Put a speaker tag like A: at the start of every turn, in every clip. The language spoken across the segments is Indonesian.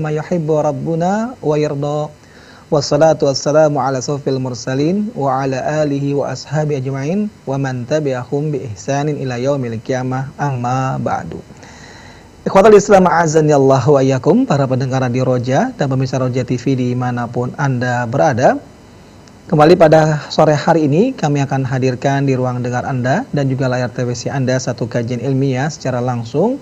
A: ma yuhibbu rabbuna wa yarda wassalatu wassalamu ala sufil mursalin wa ala alihi wa ashabi ajma'in wa man tabi'ahum bi ihsanin Ikhwatal Islam azan ya Allah wa iyyakum para pendengar di Roja dan pemirsa Roja TV di mana pun Anda berada. Kembali pada sore hari ini kami akan hadirkan di ruang dengar Anda dan juga layar TVC Anda satu kajian ilmiah secara langsung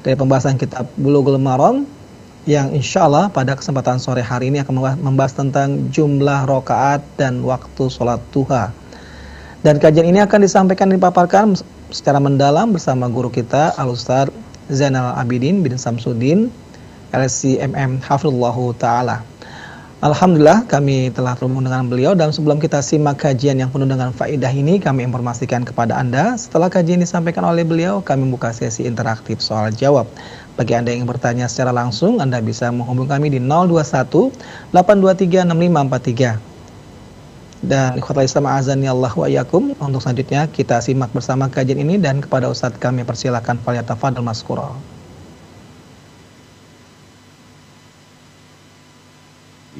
A: dari pembahasan kitab Bulughul Maram yang insya Allah pada kesempatan sore hari ini akan membahas tentang jumlah rokaat dan waktu sholat duha. Dan kajian ini akan disampaikan dan dipaparkan secara mendalam bersama guru kita Al-Ustaz Zainal Abidin bin Samsudin LCMM Hafizullahu Ta'ala. Alhamdulillah kami telah terhubung dengan beliau dan sebelum kita simak kajian yang penuh dengan faidah ini kami informasikan kepada Anda setelah kajian disampaikan oleh beliau kami buka sesi interaktif soal jawab. Bagi Anda yang bertanya secara langsung Anda bisa menghubungi kami di 021 823 6543. Dan ikhwatal Islam azani Allah wa yakum untuk selanjutnya kita simak bersama kajian ini dan kepada Ustadz kami persilakan Falyatafadal Maskura.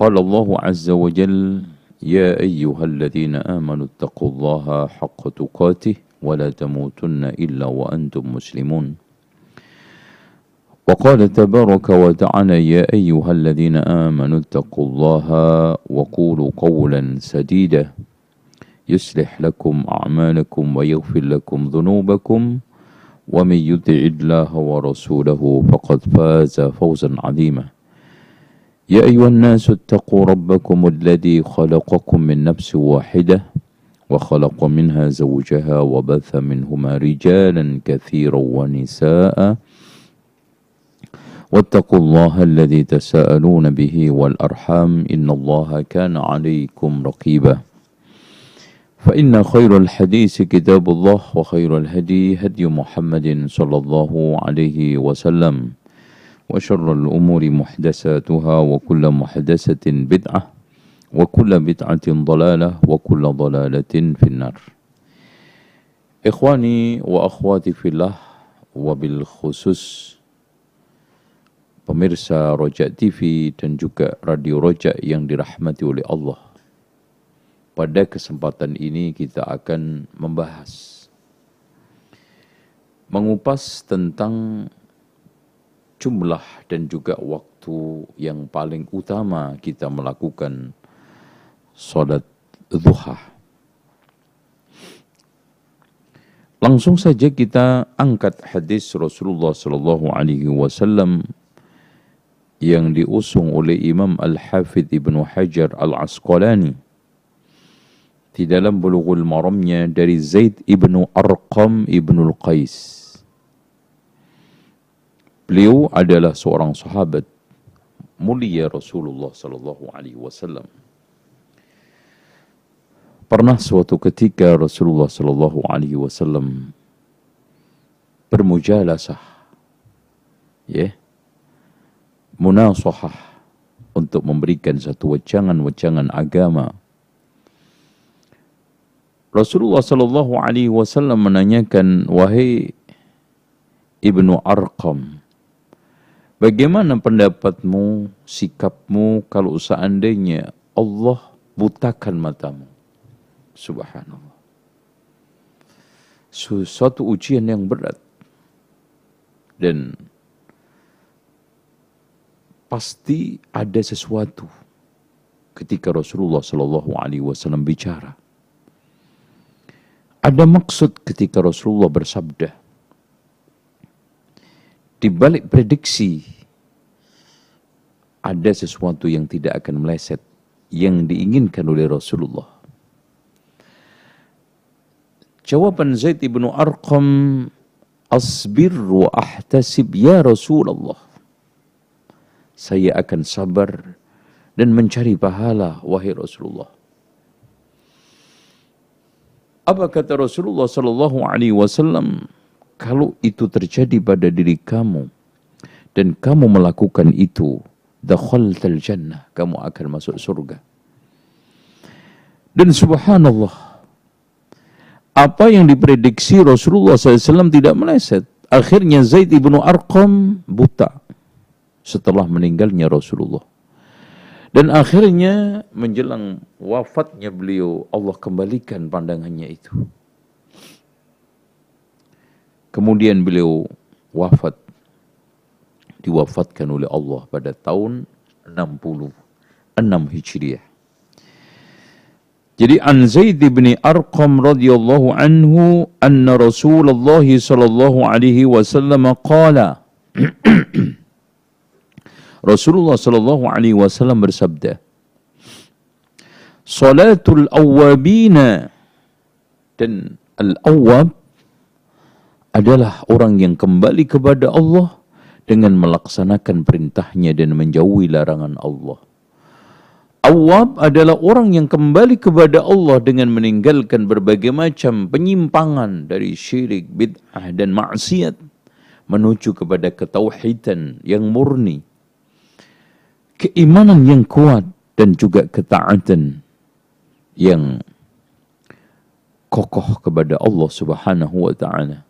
B: قال الله عز وجل يا أيها الذين آمنوا اتقوا الله حق تقاته ولا تموتن إلا وأنتم مسلمون. وقال تبارك وتعالى يا أيها الذين آمنوا اتقوا الله وقولوا قولا سديدا يصلح لكم أعمالكم ويغفر لكم ذنوبكم. ومن يطع الله ورسوله فقد فاز فوزا عظيما. يا أيها الناس اتقوا ربكم الذي خلقكم من نفس واحدة وخلق منها زوجها وبث منهما رجالا كثيرا ونساء. واتقوا الله الذي تساءلون به والأرحام إن الله كان عليكم رقيبا. فإن خير الحديث كتاب الله وخير الهدي هدي محمد صلى الله عليه وسلم. وشر الأمور محدثاتها وكل محدثة بدعة وكل بدعة ضلالة وكل ضلالة في النار إخواني وأخواتي في الله وبالخصوص pemirsa Rojak TV dan juga Radio Rojak yang dirahmati oleh Allah. Pada kesempatan ini kita akan membahas mengupas tentang jumlah dan juga waktu yang paling utama kita melakukan salat duha. Langsung saja kita angkat hadis Rasulullah sallallahu alaihi wasallam yang diusung oleh Imam Al-Hafidh Ibnu Hajar Al-Asqalani di dalam Bulughul Maramnya dari Zaid Ibnu Arqam Ibnu Al-Qais Beliau adalah seorang sahabat mulia Rasulullah sallallahu alaihi wasallam. Pernah suatu ketika Rasulullah sallallahu alaihi wasallam bermujalasah ya yeah, munasahah untuk memberikan satu wejangan-wejangan agama. Rasulullah sallallahu alaihi wasallam menanyakan wahai Ibnu Arqam Bagaimana pendapatmu, sikapmu kalau seandainya Allah butakan matamu? Subhanallah. Suatu ujian yang berat. Dan pasti ada sesuatu ketika Rasulullah Shallallahu Alaihi Wasallam bicara. Ada maksud ketika Rasulullah bersabda, di balik prediksi ada sesuatu yang tidak akan meleset yang diinginkan oleh Rasulullah. Jawaban Zaid ibnu Arqam Asbir wa ahtasib ya Rasulullah. saya akan sabar dan mencari pahala wahai Rasulullah. Apa kata Rasulullah sallallahu alaihi wasallam? Kalau itu terjadi pada diri kamu dan kamu melakukan itu, dakhaltal jannah, kamu akan masuk surga. Dan subhanallah, apa yang diprediksi Rasulullah SAW tidak meleset. Akhirnya Zaid ibnu Arqam buta setelah meninggalnya Rasulullah. Dan akhirnya menjelang wafatnya beliau, Allah kembalikan pandangannya itu. Kemudian beliau wafat. Diwafatkan oleh Allah pada tahun 66 Hijriah. Jadi an Zaid bin Arqam radhiyallahu anhu anna Rasulullah sallallahu alaihi wasallam qala Rasulullah Shallallahu Alaihi Wasallam bersabda, Salatul awwabina dan al-awwab adalah orang yang kembali kepada Allah dengan melaksanakan perintahnya dan menjauhi larangan Allah. Awab adalah orang yang kembali kepada Allah dengan meninggalkan berbagai macam penyimpangan dari syirik, bid'ah dan maksiat menuju kepada ketauhidan yang murni keimanan yang kuat dan juga ketaatan yang kokoh kepada Allah Subhanahu wa taala.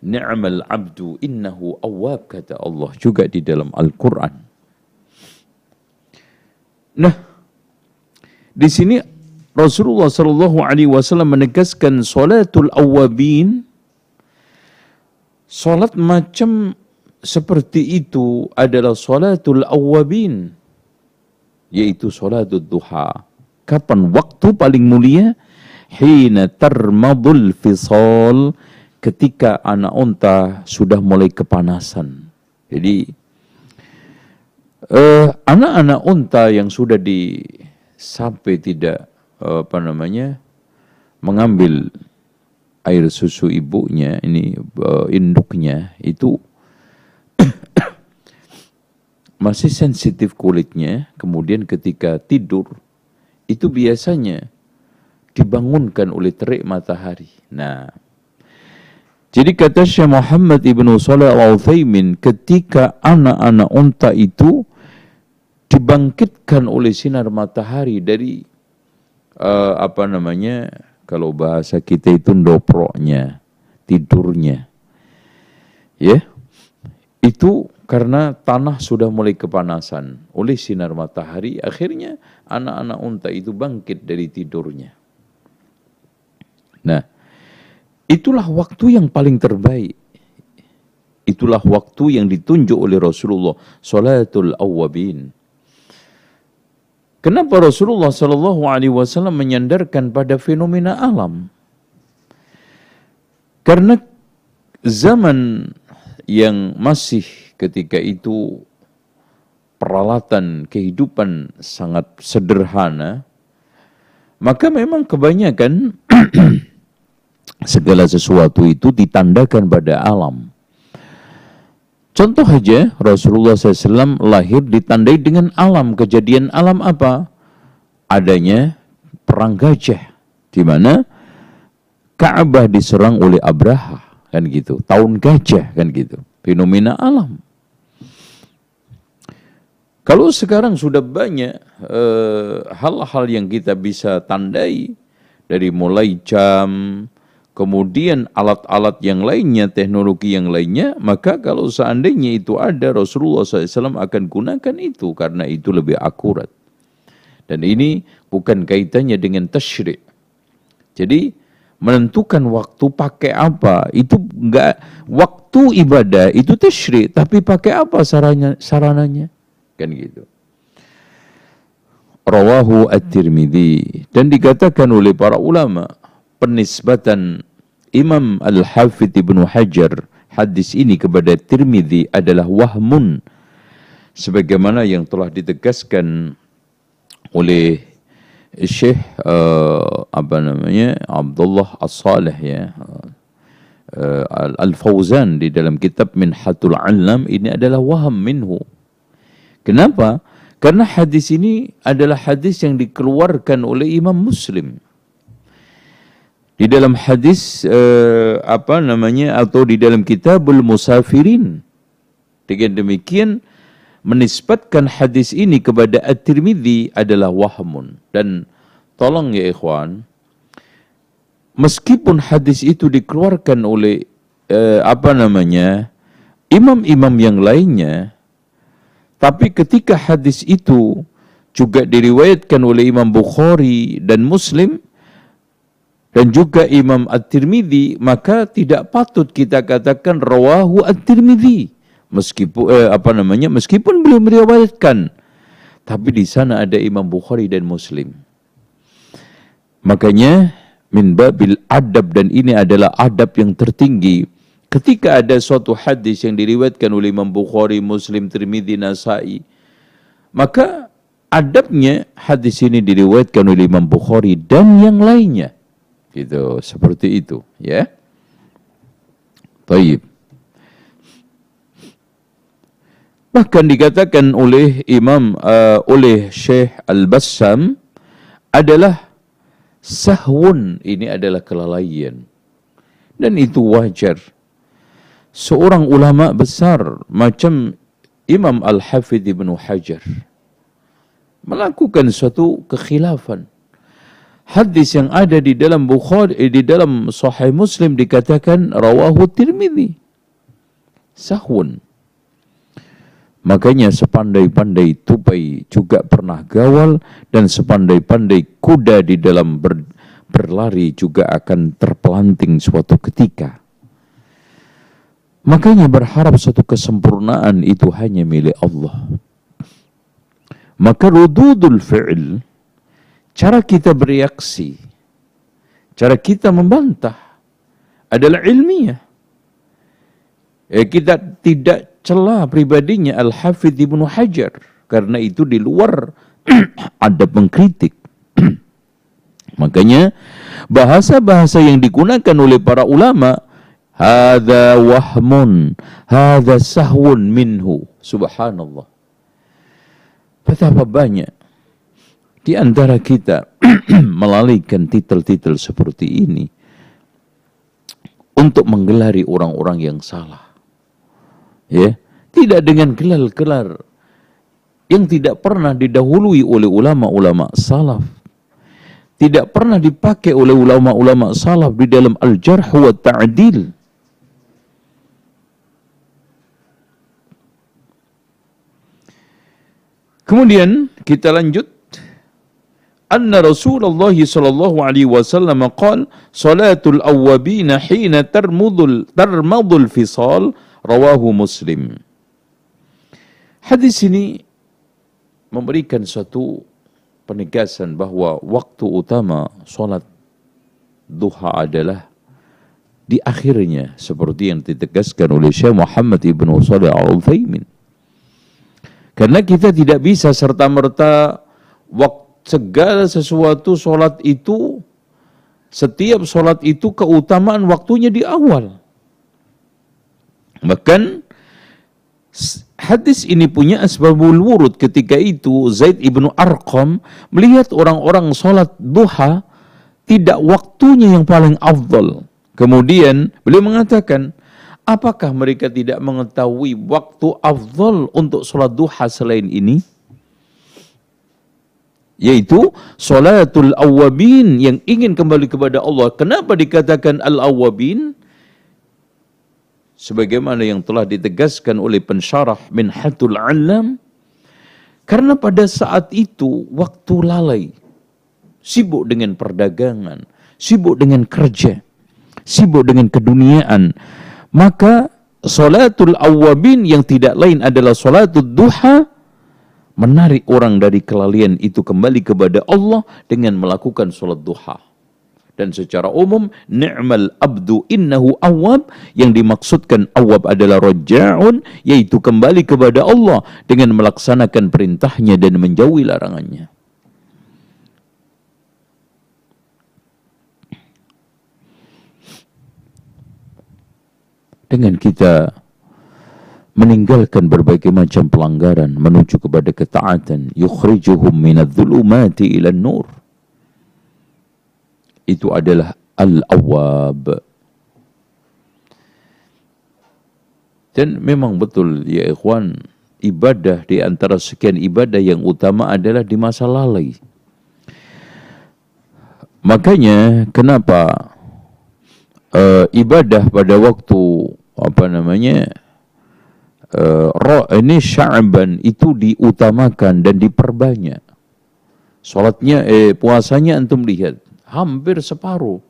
B: Ni'mal 'abdu innahu awwab kata Allah juga di dalam Al-Qur'an. Nah, di sini Rasulullah sallallahu alaihi wasallam menegaskan salatul awwabin salat macam seperti itu adalah salatul awwabin yaitu salatul duha kapan waktu paling mulia hina tarmadul fisal ketika anak unta sudah mulai kepanasan jadi uh, anak-anak unta yang sudah di sampai tidak uh, apa namanya mengambil air susu ibunya ini uh, induknya itu masih sensitif kulitnya, kemudian ketika tidur, itu biasanya dibangunkan oleh terik matahari. Nah, jadi kata Syekh Muhammad Ibnu Salih Al-Uthaymin, ketika anak-anak unta itu dibangkitkan oleh sinar matahari dari uh, apa namanya, kalau bahasa kita itu doproknya, tidurnya. Ya, itu karena tanah sudah mulai kepanasan oleh sinar matahari, akhirnya anak-anak unta itu bangkit dari tidurnya. Nah, itulah waktu yang paling terbaik. Itulah waktu yang ditunjuk oleh Rasulullah, salatul awwabin. Kenapa Rasulullah Shallallahu Alaihi Wasallam menyandarkan pada fenomena alam? Karena zaman yang masih ketika itu peralatan kehidupan sangat sederhana, maka memang kebanyakan segala sesuatu itu ditandakan pada alam. Contoh saja Rasulullah SAW lahir ditandai dengan alam. Kejadian alam apa? Adanya perang gajah. Di mana Ka'bah diserang oleh Abraha. Kan gitu. Tahun gajah kan gitu. Fenomena alam. Kalau sekarang sudah banyak eh, hal-hal uh, yang kita bisa tandai dari mulai jam, kemudian alat-alat yang lainnya, teknologi yang lainnya, maka kalau seandainya itu ada, Rasulullah SAW akan gunakan itu karena itu lebih akurat. Dan ini bukan kaitannya dengan tasyrik. Jadi menentukan waktu pakai apa itu enggak waktu ibadah itu tasyrik tapi pakai apa sarannya sarananya Kan gitu. Rawahu At-Tirmidzi dan dikatakan oleh para ulama penisbatan Imam Al-Hafidh Ibnu Hajar hadis ini kepada Tirmidzi adalah wahmun sebagaimana yang telah ditegaskan oleh Syekh uh, apa namanya Abdullah As-Salih ya uh, Al-Fauzan di dalam kitab Minhatul Alam ini adalah waham minhu Kenapa? Karena hadis ini adalah hadis yang dikeluarkan oleh Imam Muslim. Di dalam hadis uh, apa namanya atau di dalam kitabul musafirin. Dengan demikian menisbatkan hadis ini kepada At-Tirmidzi adalah wahmun dan tolong ya ikhwan meskipun hadis itu dikeluarkan oleh uh, apa namanya imam-imam yang lainnya tapi ketika hadis itu juga diriwayatkan oleh Imam Bukhari dan Muslim dan juga Imam At-Tirmidzi maka tidak patut kita katakan rawahu At-Tirmidzi meskipun eh, apa namanya meskipun belum meriwayatkan. Tapi di sana ada Imam Bukhari dan Muslim. Makanya min babil adab dan ini adalah adab yang tertinggi. Ketika ada suatu hadis yang diriwayatkan oleh Imam Bukhari, Muslim, Tirmidzi, Nasai, maka adabnya hadis ini diriwayatkan oleh Imam Bukhari dan yang lainnya. Gitu, seperti itu, ya. Baik. Bahkan dikatakan oleh Imam uh, oleh Syekh Al-Bassam adalah sahwun ini adalah kelalaian. Dan itu wajar seorang ulama besar macam Imam Al-Hafidh Ibn Hajar melakukan suatu kekhilafan. Hadis yang ada di dalam Bukhari eh, di dalam Sahih Muslim dikatakan rawahu Tirmidzi. Sahun. Makanya sepandai-pandai tupai juga pernah gawal dan sepandai-pandai kuda di dalam ber, berlari juga akan terpelanting suatu ketika. Makanya berharap satu kesempurnaan itu hanya milik Allah. Maka rududul fi'il, cara kita bereaksi, cara kita membantah adalah ilmiah. Eh, kita tidak celah pribadinya Al-Hafidh Ibnu Hajar karena itu di luar ada pengkritik. Makanya bahasa-bahasa yang digunakan oleh para ulama Hada wahmun, hada sahwun minhu. Subhanallah. Betapa banyak di antara kita melalaikan titel-titel seperti ini untuk menggelari orang-orang yang salah. Ya, tidak dengan gelar-gelar yang tidak pernah didahului oleh ulama-ulama salaf. Tidak pernah dipakai oleh ulama-ulama salaf di dalam al-jarh wa ta'dil. Kemudian kita lanjut. Anna Rasulullah sallallahu alaihi wasallam qala salatul awwabina hina tarmudul tarmadul fisal rawahu Muslim. Hadis ini memberikan suatu penegasan bahwa waktu utama salat duha adalah di akhirnya seperti yang ditegaskan oleh Syekh Muhammad Ibn Shalih Al-Utsaimin karena kita tidak bisa serta-merta segala sesuatu sholat itu, setiap sholat itu keutamaan waktunya di awal. Bahkan hadis ini punya asbabul wurud ketika itu Zaid ibnu Arqam melihat orang-orang sholat duha tidak waktunya yang paling afdal. Kemudian beliau mengatakan, Apakah mereka tidak mengetahui waktu afdal untuk sholat duha selain ini? Yaitu sholatul awabin yang ingin kembali kepada Allah. Kenapa dikatakan al-awabin? Sebagaimana yang telah ditegaskan oleh pensyarah min hatul alam. Karena pada saat itu waktu lalai. Sibuk dengan perdagangan. Sibuk dengan kerja. Sibuk dengan keduniaan maka solatul awabin yang tidak lain adalah solatul duha menarik orang dari kelalaian itu kembali kepada Allah dengan melakukan solat duha. Dan secara umum, ni'mal abdu innahu awab, yang dimaksudkan awab adalah roja'un, yaitu kembali kepada Allah dengan melaksanakan perintahnya dan menjauhi larangannya. dengan kita meninggalkan berbagai macam pelanggaran menuju kepada ketaatan. Yukhrijuhum minadh-dhulumati ila nur itu adalah al-awwab. Dan memang betul ya ikhwan ibadah di antara sekian ibadah yang utama adalah di masa lalai. Makanya kenapa uh, ibadah pada waktu apa namanya uh, ini sya'ban itu diutamakan dan diperbanyak. Salatnya eh puasanya antum lihat hampir separuh.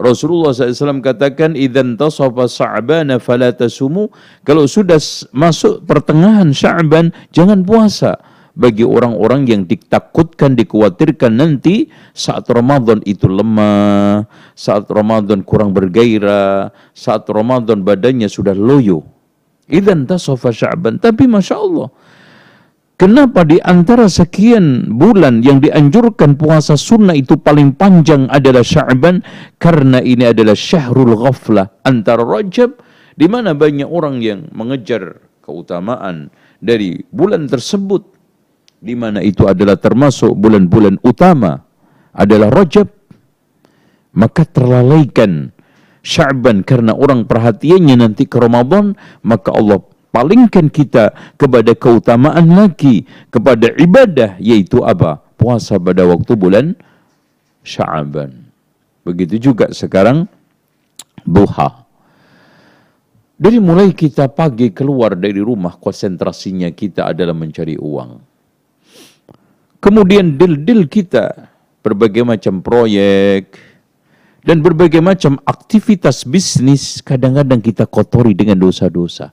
B: Rasulullah SAW katakan idzan tasafa sa'bana fala kalau sudah masuk pertengahan Sya'ban jangan puasa bagi orang-orang yang ditakutkan dikhawatirkan nanti saat Ramadan itu lemah, saat Ramadan kurang bergairah, saat Ramadan badannya sudah loyo. Idzan tasafa Sya'ban tapi Masya Allah Kenapa di antara sekian bulan yang dianjurkan puasa sunnah itu paling panjang adalah Sya'ban? Karena ini adalah syahrul ghaflah antara Rajab di mana banyak orang yang mengejar keutamaan dari bulan tersebut di mana itu adalah termasuk bulan-bulan utama adalah Rajab maka terlalaikan Sya'ban karena orang perhatiannya nanti ke Ramadan maka Allah palingkan kita kepada keutamaan lagi kepada ibadah yaitu apa? Puasa pada waktu bulan Sya'ban. Begitu juga sekarang duha. Dari mulai kita pagi keluar dari rumah konsentrasinya kita adalah mencari uang. Kemudian dil-dil kita berbagai macam proyek dan berbagai macam aktivitas bisnis kadang-kadang kita kotori dengan dosa-dosa.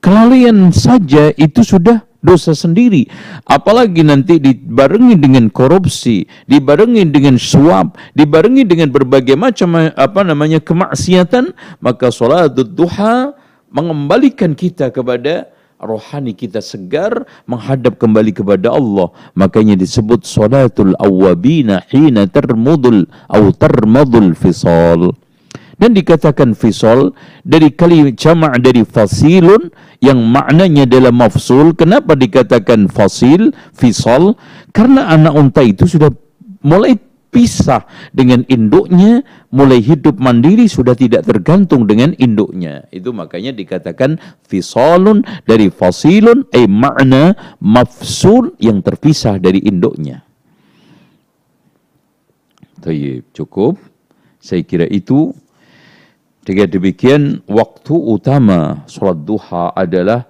B: Kelalaian saja itu sudah dosa sendiri. Apalagi nanti dibarengi dengan korupsi, dibarengi dengan suap, dibarengi dengan berbagai macam apa namanya kemaksiatan, maka salat duha mengembalikan kita kepada rohani kita segar menghadap kembali kepada Allah. Makanya disebut salatul awabina hina termudul atau termadul fisal dan dikatakan fisol dari kali jamak dari fasilun yang maknanya adalah mafsul. Kenapa dikatakan fasil, fisol? Karena anak unta itu sudah mulai pisah dengan induknya, mulai hidup mandiri sudah tidak tergantung dengan induknya. Itu makanya dikatakan fisolun dari fasilun, eh makna mafsul yang terpisah dari induknya. Cukup. Saya kira itu dengan demikian, waktu utama sholat duha adalah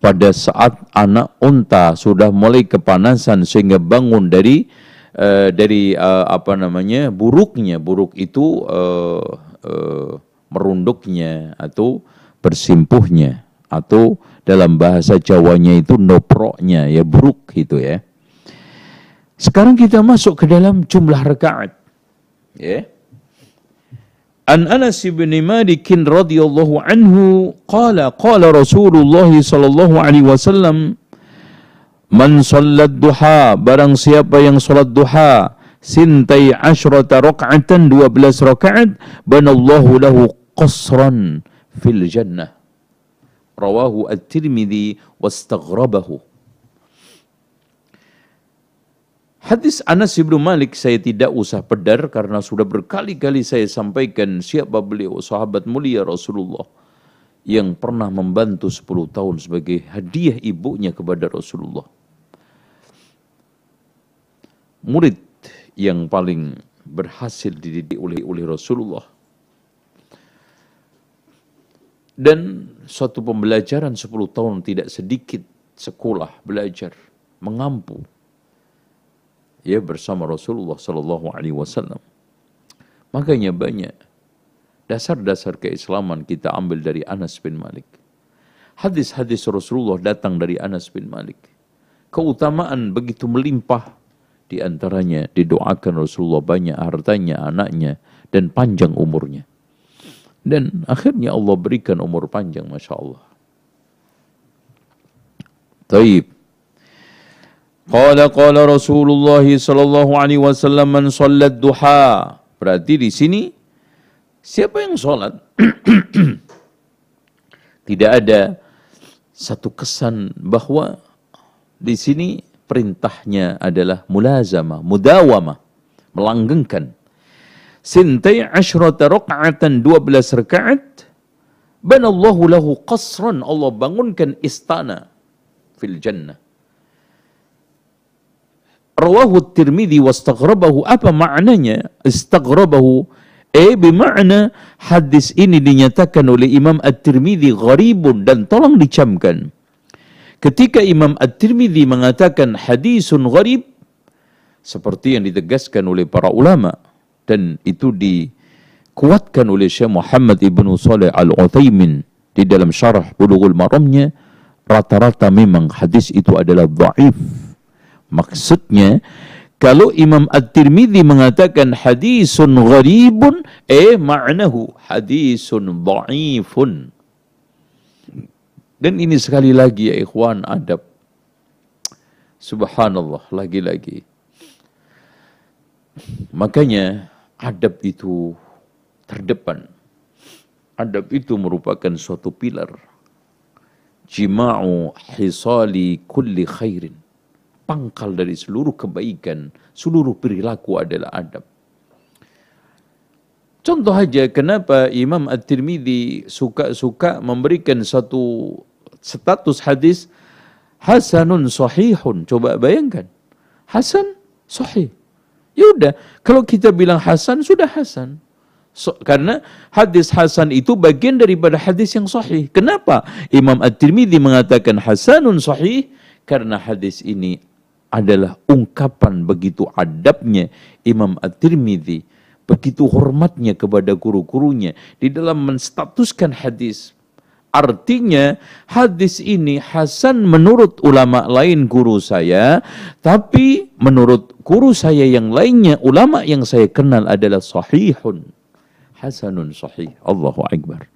B: pada saat anak unta sudah mulai kepanasan sehingga bangun dari uh, dari uh, apa namanya buruknya buruk itu uh, uh, merunduknya atau bersimpuhnya atau dalam bahasa Jawanya itu noproknya ya buruk gitu ya. Sekarang kita masuk ke dalam jumlah rakaat. Ya. An Anas bin Malik radhiyallahu anhu qala qala Rasulullah sallallahu alaihi wasallam Man sallat duha barang siapa yang salat duha sintai asyrata raka'atan 12 rakaat banallahu lahu qasran fil jannah rawahu at-Tirmidzi wastaghrabahu Hadis Anas bin Malik saya tidak usah pedar karena sudah berkali-kali saya sampaikan siapa beliau sahabat mulia Rasulullah yang pernah membantu 10 tahun sebagai hadiah ibunya kepada Rasulullah. Murid yang paling berhasil dididik oleh oleh Rasulullah. Dan suatu pembelajaran 10 tahun tidak sedikit sekolah belajar mengampu ya bersama Rasulullah Sallallahu Alaihi Wasallam. Makanya banyak dasar-dasar keislaman kita ambil dari Anas bin Malik. Hadis-hadis Rasulullah datang dari Anas bin Malik. Keutamaan begitu melimpah di antaranya didoakan Rasulullah banyak hartanya, anaknya, dan panjang umurnya. Dan akhirnya Allah berikan umur panjang, Masya Allah. Taib. Qala qala Rasulullah sallallahu alaihi wasallam man sallat duha. Berarti di sini siapa yang salat? Tidak ada satu kesan bahwa di sini perintahnya adalah mulazamah, mudawamah, melanggengkan. Sintai asyrata raka'atan 12 rakaat banallahu lahu qasran Allah bangunkan istana fil jannah. Rawahu Tirmidzi wastaghrabahu apa maknanya? Istaghrabahu eh bermakna hadis ini dinyatakan oleh Imam At-Tirmidzi gharibun dan tolong dicamkan. Ketika Imam At-Tirmidzi mengatakan hadisun gharib seperti yang ditegaskan oleh para ulama dan itu dikuatkan oleh Syekh Muhammad Ibn Saleh Al-Uthaymin di dalam syarah Bulughul Maramnya rata-rata memang hadis itu adalah dhaif Maksudnya, kalau Imam At-Tirmidzi mengatakan hadisun gharibun, eh ma'nahu hadisun dha'ifun. Dan ini sekali lagi ya ikhwan adab. Subhanallah, lagi-lagi. Makanya adab itu terdepan. Adab itu merupakan suatu pilar. Jima'u hisali kulli khairin pangkal dari seluruh kebaikan, seluruh perilaku adalah adab. Contoh aja kenapa Imam At-Tirmidzi suka-suka memberikan satu status hadis hasanun sahihun. Coba bayangkan. Hasan sahih. Ya udah, kalau kita bilang hasan sudah hasan. So, karena hadis hasan itu bagian daripada hadis yang sahih. Kenapa? Imam At-Tirmidzi mengatakan hasanun sahih karena hadis ini adalah ungkapan begitu adabnya Imam At-Tirmidzi, begitu hormatnya kepada guru-gurunya di dalam menstatuskan hadis. Artinya hadis ini Hasan menurut ulama lain guru saya, tapi menurut guru saya yang lainnya, ulama yang saya kenal adalah sahihun. Hasanun sahih. Allahu Akbar.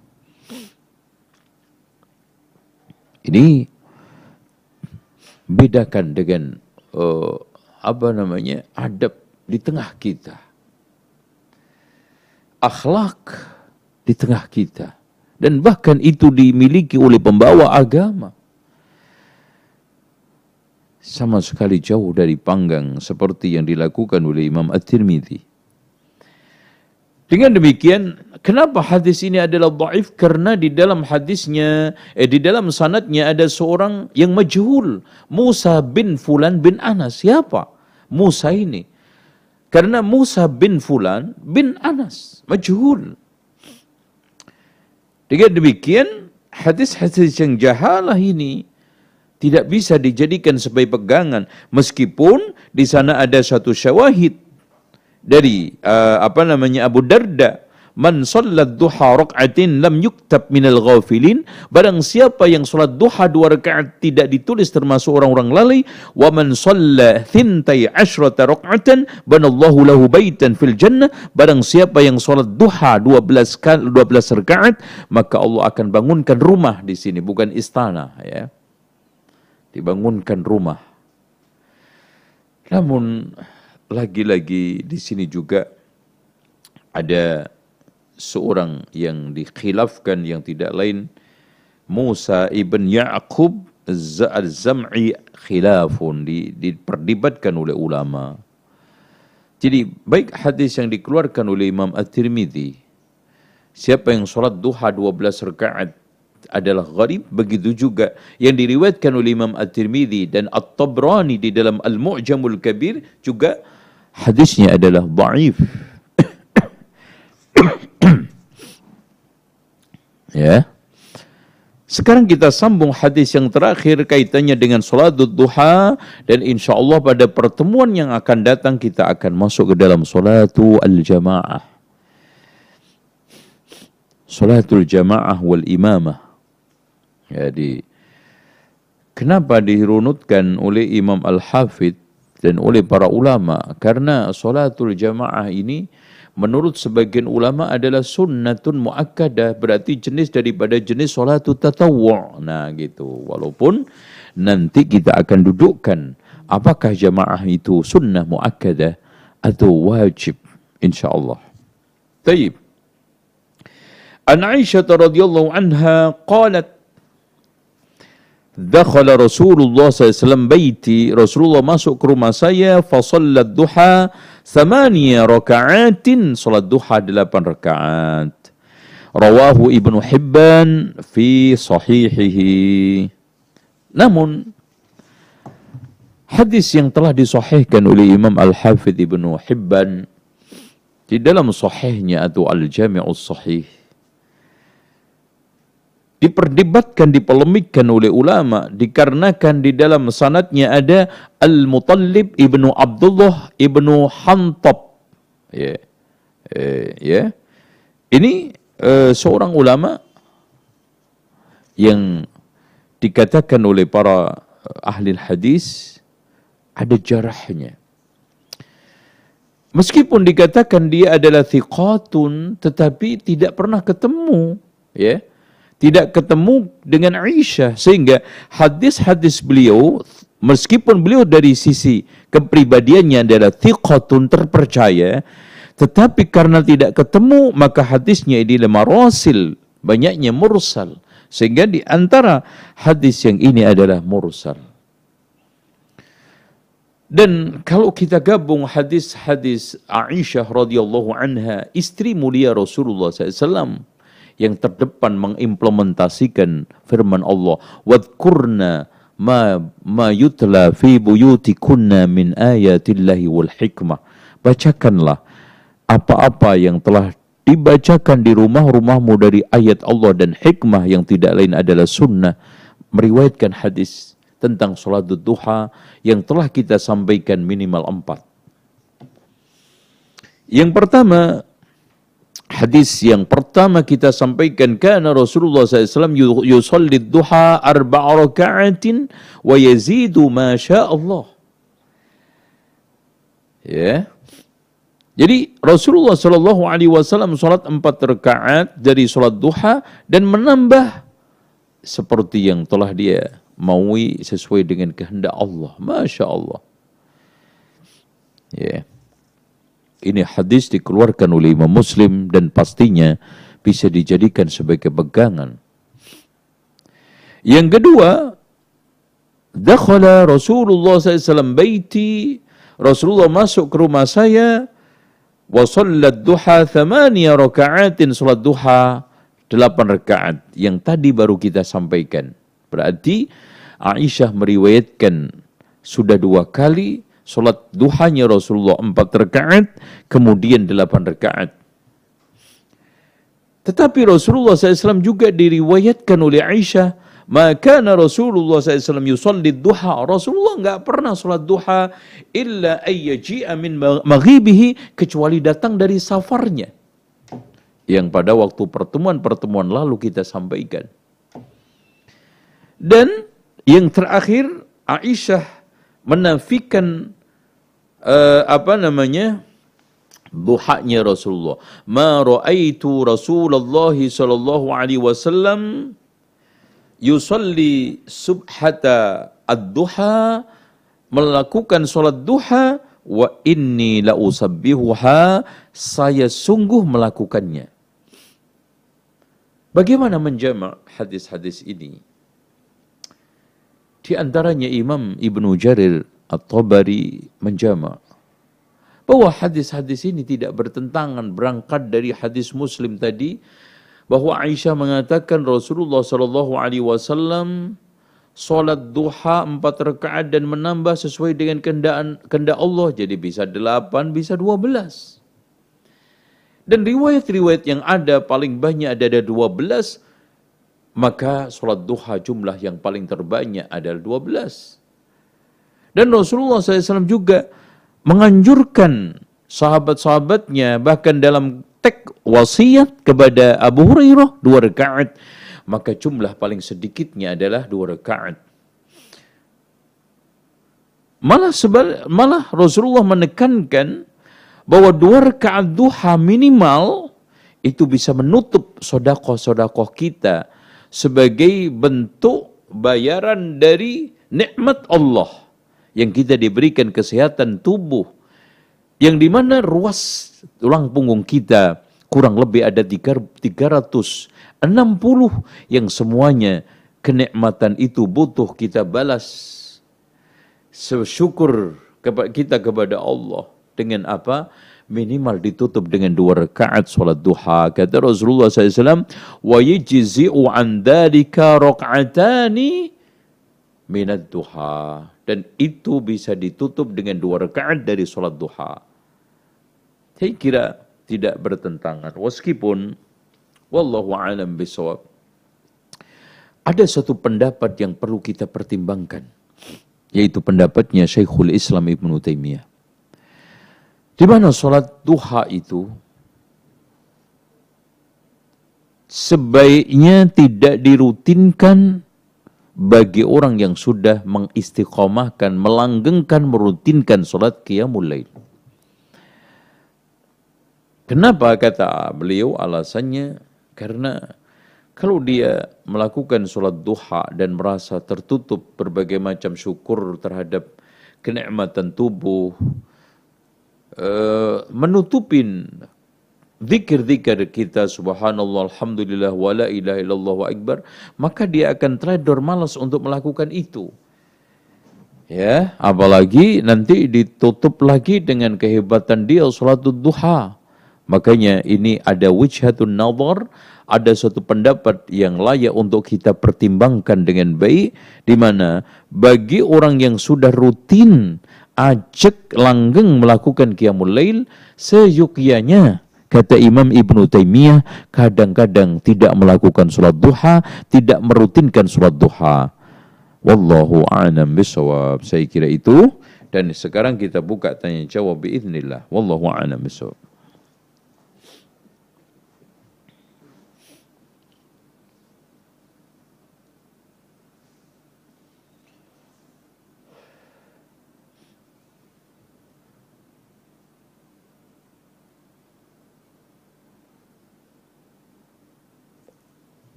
B: Ini bedakan dengan uh, apa namanya adab di tengah kita, akhlak di tengah kita, dan bahkan itu dimiliki oleh pembawa agama. Sama sekali jauh dari panggang seperti yang dilakukan oleh Imam At-Tirmidzi. Dengan demikian, kenapa hadis ini adalah dhaif? Karena di dalam hadisnya, eh, di dalam sanatnya ada seorang yang majhul. Musa bin Fulan bin Anas. Siapa? Musa ini. Karena Musa bin Fulan bin Anas. Majhul. Dengan demikian, hadis-hadis yang jahalah ini tidak bisa dijadikan sebagai pegangan. Meskipun di sana ada satu syawahid dari uh, apa namanya Abu Darda man sallat duha rak'atin lam yuktab minal ghafilin. Barang siapa yang salat duha dua rakaat tidak ditulis termasuk orang-orang lalai wa man shalla thintai asyrata rak'atan banallahu lahu baitan fil jannah. Barang siapa yang salat duha 12 kali 12 rakaat maka Allah akan bangunkan rumah di sini bukan istana ya. Dibangunkan rumah. Namun lagi-lagi di sini juga ada seorang yang dikhilafkan yang tidak lain Musa ibn Ya'qub az-Zam'i khilafun di, diperdebatkan oleh ulama. Jadi baik hadis yang dikeluarkan oleh Imam At-Tirmidzi siapa yang sholat duha 12 rakaat adalah gharib begitu juga yang diriwayatkan oleh Imam At-Tirmidzi dan At-Tabrani di dalam Al-Mu'jamul Kabir juga hadisnya adalah dhaif. Ya. Sekarang kita sambung hadis yang terakhir kaitannya dengan salat duha dan insya Allah pada pertemuan yang akan datang kita akan masuk ke dalam salatu al-jamaah. Salatul jamaah wal imamah. Jadi kenapa dirunutkan oleh Imam Al-Hafidh dan oleh para ulama karena solatul jamaah ini menurut sebagian ulama adalah sunnatun muakkadah berarti jenis daripada jenis solatul tatawwu' nah gitu. Walaupun nanti kita akan dudukkan apakah jamaah itu sunnah muakkadah atau wajib? Insyaallah. Taib. An Aisyah radhiyallahu anha qalat Dakhala Rasulullah SAW baiti, Rasulullah masuk ke rumah saya, fasallat duha, thamaniya raka'atin, salat duha delapan rakaat. Rawahu Ibnu Hibban fi sahihihi. Namun, hadis yang telah disahihkan oleh Imam Al-Hafidh Ibnu Hibban di dalam sahihnya atau Al-Jami'us Sahih diperdebatkan, dipolemikkan oleh ulama dikarenakan di dalam sanatnya ada Al-Mutallib ibnu Abdullah ibnu Hantab. Ya. Eh, ya. Ini uh, seorang ulama yang dikatakan oleh para ahli hadis ada jarahnya. Meskipun dikatakan dia adalah thiqatun tetapi tidak pernah ketemu, ya tidak ketemu dengan Aisyah. Sehingga hadis-hadis beliau meskipun beliau dari sisi kepribadiannya adalah thiqatun terpercaya tetapi karena tidak ketemu maka hadisnya ini marasil banyaknya mursal. Sehingga di antara hadis yang ini adalah mursal. Dan kalau kita gabung hadis-hadis Aisyah radhiyallahu anha istri mulia Rasulullah SAW yang terdepan mengimplementasikan firman Allah. Wadkurna ma ma yutla fi buyutikunna min ayatillahi wal hikmah. Bacakanlah apa-apa yang telah dibacakan di rumah-rumahmu dari ayat Allah dan hikmah yang tidak lain adalah sunnah. Meriwayatkan hadis tentang sholat duha yang telah kita sampaikan minimal empat. Yang pertama, Hadis yang pertama kita sampaikan karena Rasulullah SAW yusalli duha arba'a raka'atin wa yazidu ma Allah. Ya. Jadi Rasulullah Shallallahu Alaihi Wasallam sholat empat rakaat dari sholat duha dan menambah seperti yang telah dia maui sesuai dengan kehendak Allah. Masya Allah. Ya. Yeah. Ini hadis dikeluarkan oleh Imam Muslim dan pastinya bisa dijadikan sebagai pegangan. Yang kedua, dakhala Rasulullah SAW baiti, Rasulullah masuk ke rumah saya, wa sallat duha thamaniya raka'atin, salat duha delapan rakaat yang tadi baru kita sampaikan. Berarti Aisyah meriwayatkan sudah dua kali Salat duhanya Rasulullah empat rakaat, kemudian delapan rakaat. Tetapi Rasulullah SAW juga diriwayatkan oleh Aisyah, maka Rasulullah SAW yusalli duha. Rasulullah enggak pernah salat duha illa ayyaji'a min maghibihi kecuali datang dari safarnya. Yang pada waktu pertemuan-pertemuan lalu kita sampaikan. Dan yang terakhir Aisyah menafikan uh, apa namanya duhanya Rasulullah. Ma raaitu Rasulullah sallallahu alaihi wasallam yusalli subhata ad-duha melakukan salat duha wa inni la usabbihuha saya sungguh melakukannya. Bagaimana menjamak hadis-hadis ini? Di antaranya Imam Ibnu Jarir At-Tabari menjama bahwa hadis-hadis ini tidak bertentangan berangkat dari hadis Muslim tadi bahwa Aisyah mengatakan Rasulullah Shallallahu Alaihi Wasallam solat duha empat rakaat dan menambah sesuai dengan kehendak kehendak Allah. Jadi bisa delapan bisa dua belas. Dan riwayat-riwayat yang ada paling banyak ada ada dua belas maka sholat duha jumlah yang paling terbanyak adalah 12. Dan Rasulullah SAW juga menganjurkan sahabat-sahabatnya bahkan dalam teks wasiat kepada Abu Hurairah dua rakaat maka jumlah paling sedikitnya adalah dua rakaat malah sebal, malah Rasulullah menekankan bahwa dua rakaat duha minimal itu bisa menutup sodakoh-sodakoh kita sebagai bentuk bayaran dari nikmat Allah yang kita diberikan kesehatan tubuh yang di mana ruas tulang punggung kita kurang lebih ada 360 yang semuanya kenikmatan itu butuh kita balas syukur kita kepada Allah dengan apa? Minimal ditutup dengan dua rakaat salat duha. Kata Rasulullah SAW, wa yajzi'u an dhalika raka'atani minat duha. Dan itu bisa ditutup dengan dua rakaat dari salat duha. Saya kira tidak bertentangan. Meskipun, wallahu alam bisawab. Ada satu pendapat yang perlu kita pertimbangkan yaitu pendapatnya Syekhul Islam Ibn Taimiyah. Di mana sholat duha itu sebaiknya tidak dirutinkan bagi orang yang sudah mengistiqomahkan, melanggengkan, merutinkan sholat qiyamul lail. Kenapa kata beliau alasannya? Karena kalau dia melakukan sholat duha dan merasa tertutup berbagai macam syukur terhadap kenikmatan tubuh, uh, menutupin zikir-zikir kita subhanallah alhamdulillah wa la ilaha illallah wa akbar maka dia akan teledor malas untuk melakukan itu. Ya apalagi nanti ditutup lagi dengan kehebatan dia salat duha. Makanya ini ada wijhatun nazar ada suatu pendapat yang layak untuk kita pertimbangkan dengan baik di mana bagi orang yang sudah rutin ajak langgeng melakukan qiyamul lail seyukyanya kata Imam Ibnu Taimiyah kadang-kadang tidak melakukan sholat duha tidak merutinkan sholat duha. Wallahu a'lam bisawab saya kira itu. Dan sekarang kita buka tanya jawab biiznillah wallahu a'lam bisawab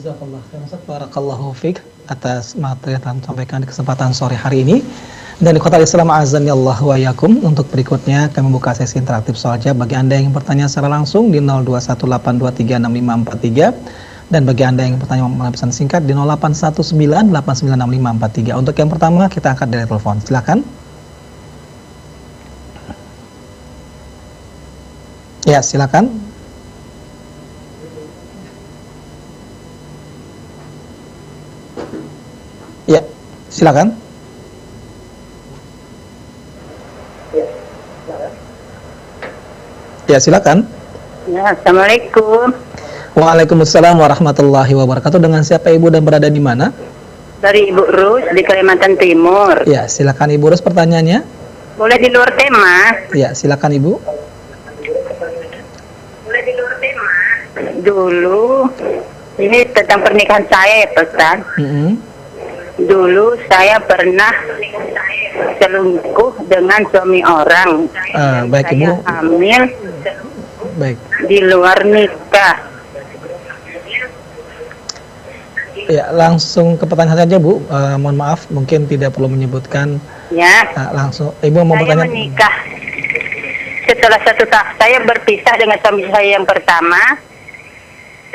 A: Jazakallah khairan Ustaz. Barakallahu fiqh atas materi yang sampaikan di kesempatan sore hari ini. Dan di kota Islam azan ya Allah wa yakum untuk berikutnya kami buka sesi interaktif soal jawab bagi Anda yang bertanya secara langsung di 0218236543 dan bagi Anda yang bertanya melalui pesan singkat di 0819896543. Untuk yang pertama kita angkat dari telepon. Silakan. Ya, silakan. Silakan. Ya, silakan.
C: Ya, Assalamualaikum.
A: Waalaikumsalam warahmatullahi wabarakatuh. Dengan siapa Ibu dan berada di mana?
C: Dari Ibu Rus di Kalimantan Timur.
A: Ya, silakan Ibu Rus pertanyaannya.
C: Boleh di luar tema?
A: Ya, silakan Ibu.
C: Boleh di luar tema. Dulu ini tentang pernikahan saya ya, Ustaz. Mm -hmm Dulu saya pernah selingkuh dengan suami orang.
A: Uh, baik
C: saya
A: Ibu.
C: hamil.
A: Baik.
C: Di luar nikah.
A: Ya, langsung ke pertanyaan saja Bu. Uh, mohon maaf, mungkin tidak perlu menyebutkan.
C: Ya.
A: Uh, langsung. Ibu mau
C: saya
A: bertanya.
C: menikah. Setelah satu tahun saya berpisah dengan suami saya yang pertama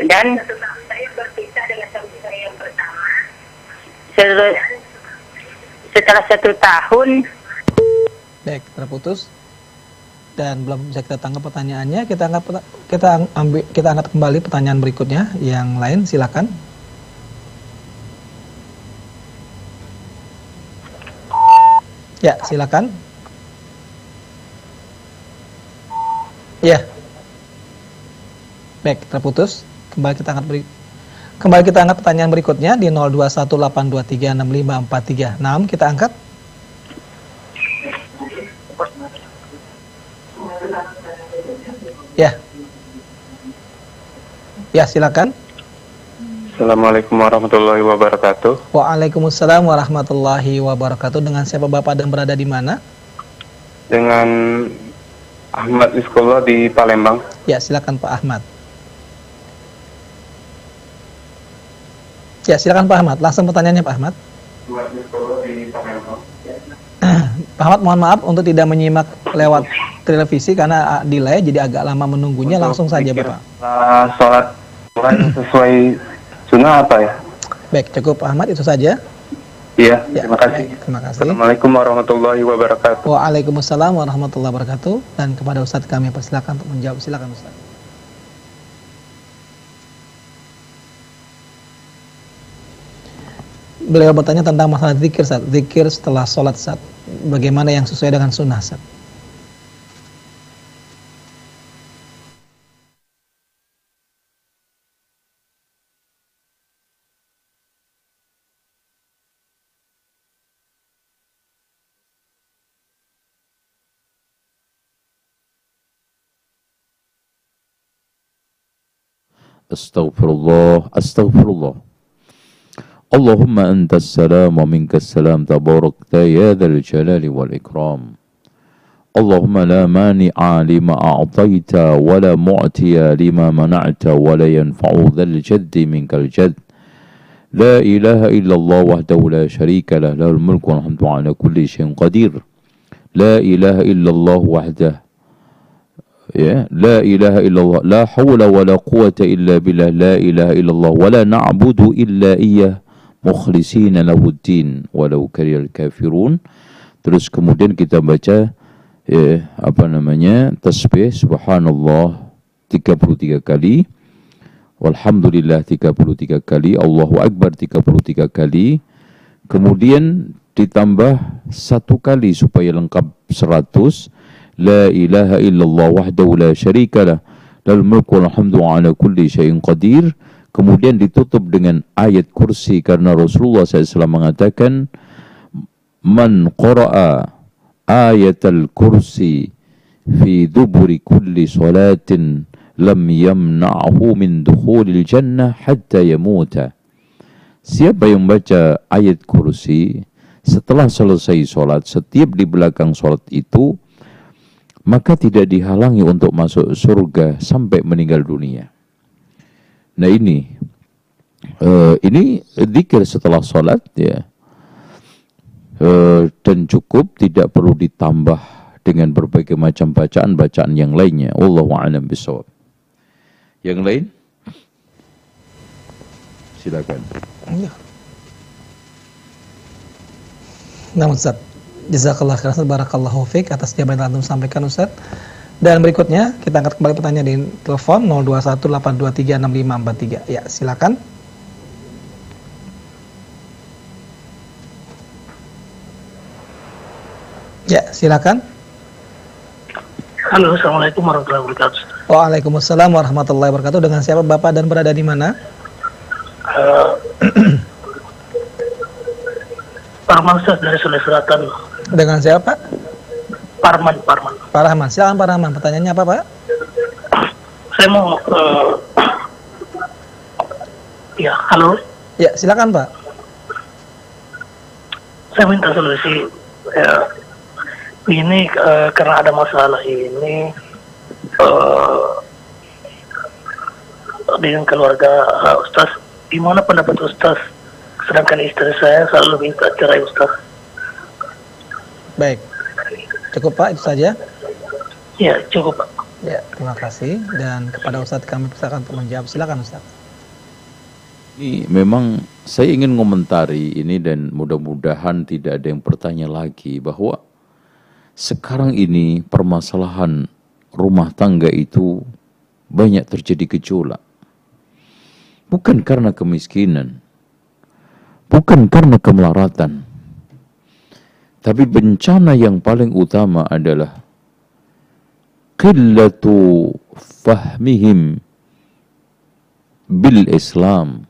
C: dan saya berpisah dengan suami saya yang pertama setelah, satu tahun.
A: Baik terputus. Dan belum bisa kita tangkap pertanyaannya. Kita angkat kita ambil kita angkat kembali pertanyaan berikutnya. Yang lain silakan. Ya silakan. Ya. Baik terputus. Kembali kita angkat berikut Kembali kita angkat pertanyaan berikutnya di 0218236543. Nah, kita angkat. Ya. Ya, silakan.
D: Assalamualaikum warahmatullahi wabarakatuh.
A: Waalaikumsalam warahmatullahi wabarakatuh. Dengan siapa Bapak dan berada di mana?
D: Dengan Ahmad Iskollah di Palembang.
A: Ya, silakan Pak Ahmad. Ya, silakan Pak Ahmad. Langsung pertanyaannya Pak Ahmad. Pak Ahmad mohon maaf untuk tidak menyimak lewat televisi karena ah, delay jadi agak lama menunggunya langsung saja Bapak.
D: uh, sholat sesuai sunnah apa ya?
A: Baik, cukup Pak Ahmad itu saja.
D: Iya,
A: Ya,
D: terima kasih.
A: baik, terima kasih.
D: Assalamualaikum warahmatullahi wabarakatuh.
A: Waalaikumsalam warahmatullahi wabarakatuh dan kepada Ustadz kami persilakan untuk menjawab silakan Ustadz. beliau bertanya tentang masalah zikir saat zikir setelah sholat saat bagaimana yang sesuai dengan sunnah saat
B: Astaghfirullah. Astaghfirullah. اللهم أنت السلام ومنك السلام تباركت يا ذا الجلال والإكرام. اللهم لا مانع لما أعطيت ولا معطي لما منعت ولا ينفع ذا الجد منك الجد. لا إله إلا الله وحده لا شريك له له الملك والحمد على كل شيء قدير. لا إله إلا الله وحده ya la ilaha illallah la haula wala quwata illa billah la ilaha illallah wala na'budu illa iyyah mukhlisina lahuddin walau kariyal kafirun. Terus kemudian kita baca eh, apa namanya? tasbih subhanallah 33 kali. Walhamdulillah 33 kali, Allahu Akbar 33 kali. Kemudian ditambah satu kali supaya lengkap 100. La ilaha illallah wahdahu la syarikalah. Lal mulku wal ala kulli syai'in qadir kemudian ditutup dengan ayat kursi karena Rasulullah SAW mengatakan man qara'a ayat al-kursi fi duburi kulli salatin lam yamna'hu min dukhulil jannah hatta yamuta siapa yang baca ayat kursi setelah selesai sholat setiap di belakang sholat itu maka tidak dihalangi untuk masuk surga sampai meninggal dunia. Nah ini, uh, ini zikir setelah sholat ya, uh, dan cukup tidak perlu ditambah dengan berbagai macam bacaan-bacaan yang lainnya. Wallahu a'lam bishawab. Yang lain? Silakan.
A: Ya. Nah Ustaz, Jazakallah khairan barakallahu fiik atas jawaban yang antum sampaikan Ustaz. Dan berikutnya kita angkat kembali pertanyaan di telepon 0218236543. Ya, silakan. Ya, silakan.
E: Halo, Assalamualaikum warahmatullahi wabarakatuh.
A: Waalaikumsalam warahmatullahi wabarakatuh. Dengan siapa Bapak dan berada di mana?
E: Uh, Parman Ustaz dari Sulawesi Selatan.
A: Dengan siapa?
E: Parman, Parman.
A: Pak Rahman. Silakan Pak Rahman. Pertanyaannya apa, Pak?
E: Saya mau, uh, ya, halo.
A: Ya, silakan Pak.
E: Saya minta solusi. Ya, ini uh, karena ada masalah ini uh, dengan keluarga uh, Ustaz. Gimana pendapat Ustaz? Sedangkan istri saya selalu minta cerai Ustaz.
A: Baik. Cukup Pak, itu saja.
E: Ya, cukup Pak.
A: Ya, terima kasih. Dan kepada Ustadz kami persilakan untuk menjawab. Silakan Ustadz.
B: Ini memang saya ingin komentari ini dan mudah-mudahan tidak ada yang bertanya lagi bahwa sekarang ini permasalahan rumah tangga itu banyak terjadi gejolak. Bukan karena kemiskinan, bukan karena kemelaratan, tapi bencana yang paling utama adalah qillatu fahmihim bil Islam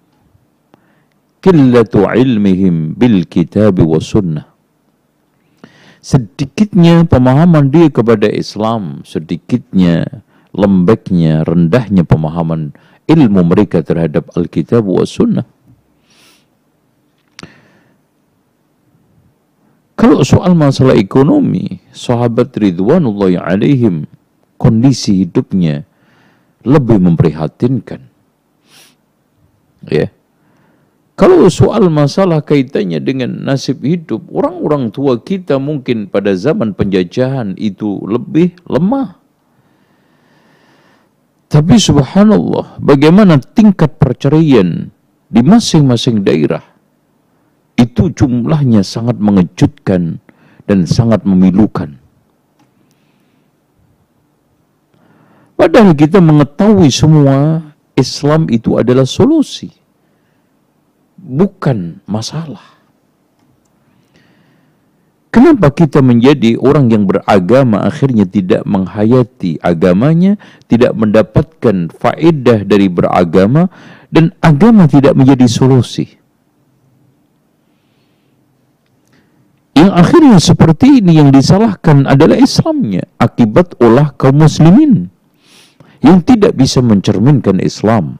B: qillatu ilmihim bil kitab wa sunnah. Sedikitnya pemahaman dia kepada Islam sedikitnya lembeknya rendahnya pemahaman ilmu mereka terhadap Alkitab wa sunnah Kalau soal masalah ekonomi, sahabat Ridwanullah alaihim, kondisi hidupnya lebih memprihatinkan. Ya. Kalau soal masalah kaitannya dengan nasib hidup, orang-orang tua kita mungkin pada zaman penjajahan itu lebih lemah. Tapi subhanallah, bagaimana tingkat perceraian di masing-masing daerah itu jumlahnya sangat mengejutkan dan sangat memilukan. Padahal kita mengetahui semua Islam itu adalah solusi bukan masalah. Kenapa kita menjadi orang yang beragama akhirnya tidak menghayati agamanya, tidak mendapatkan faedah dari beragama, dan agama tidak menjadi solusi? Yang akhirnya seperti ini yang disalahkan adalah Islamnya akibat olah kaum muslimin yang tidak bisa mencerminkan Islam.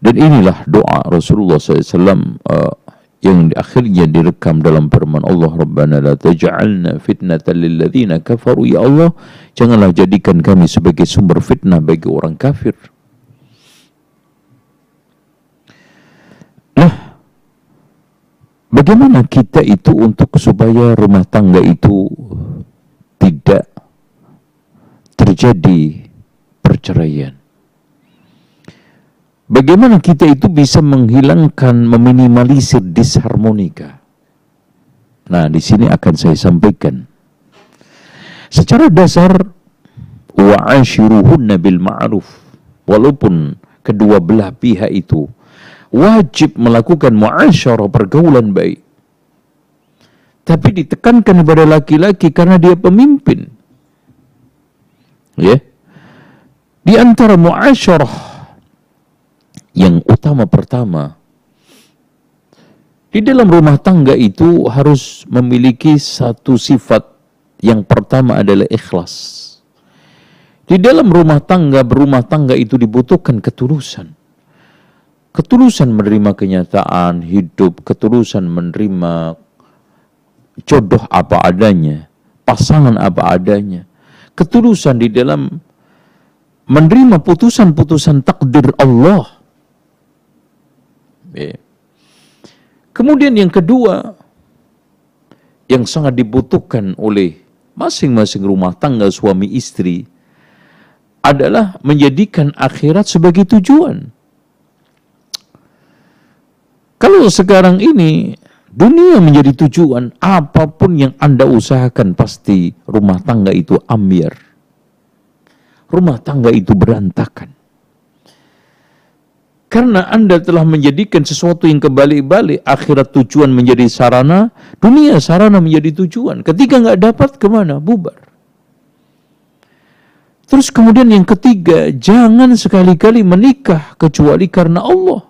B: Dan inilah doa Rasulullah SAW uh, yang akhirnya direkam dalam firman Allah Rabbana la taj'alna fitnatan kafaru ya Allah janganlah jadikan kami sebagai sumber fitnah bagi orang kafir. Bagaimana kita itu untuk supaya rumah tangga itu tidak terjadi perceraian? Bagaimana kita itu bisa menghilangkan, meminimalisir disharmonika? Nah, di sini akan saya sampaikan. Secara dasar, wa'ashiruhunna bil ma'ruf. Walaupun kedua belah pihak itu wajib melakukan muasyarah pergaulan baik. Tapi ditekankan kepada laki-laki karena dia pemimpin. Ya. Di antara muasyarah yang utama pertama di dalam rumah tangga itu harus memiliki satu sifat yang pertama adalah ikhlas. Di dalam rumah tangga, berumah tangga itu dibutuhkan ketulusan. Ketulusan menerima kenyataan hidup, ketulusan menerima jodoh apa adanya, pasangan apa adanya. Ketulusan di dalam menerima putusan-putusan takdir Allah Ya. Kemudian yang kedua, yang sangat dibutuhkan oleh masing-masing rumah tangga suami istri adalah menjadikan akhirat sebagai tujuan. Kalau sekarang ini dunia menjadi tujuan, apa pun yang Anda usahakan pasti rumah tangga itu ambiar. Rumah tangga itu berantakan. Karena Anda telah menjadikan sesuatu yang kebalik-balik, akhirat tujuan menjadi sarana, dunia sarana menjadi tujuan. Ketika nggak dapat, ke mana? Bubar. Terus kemudian yang ketiga, jangan sekali-kali menikah kecuali karena Allah.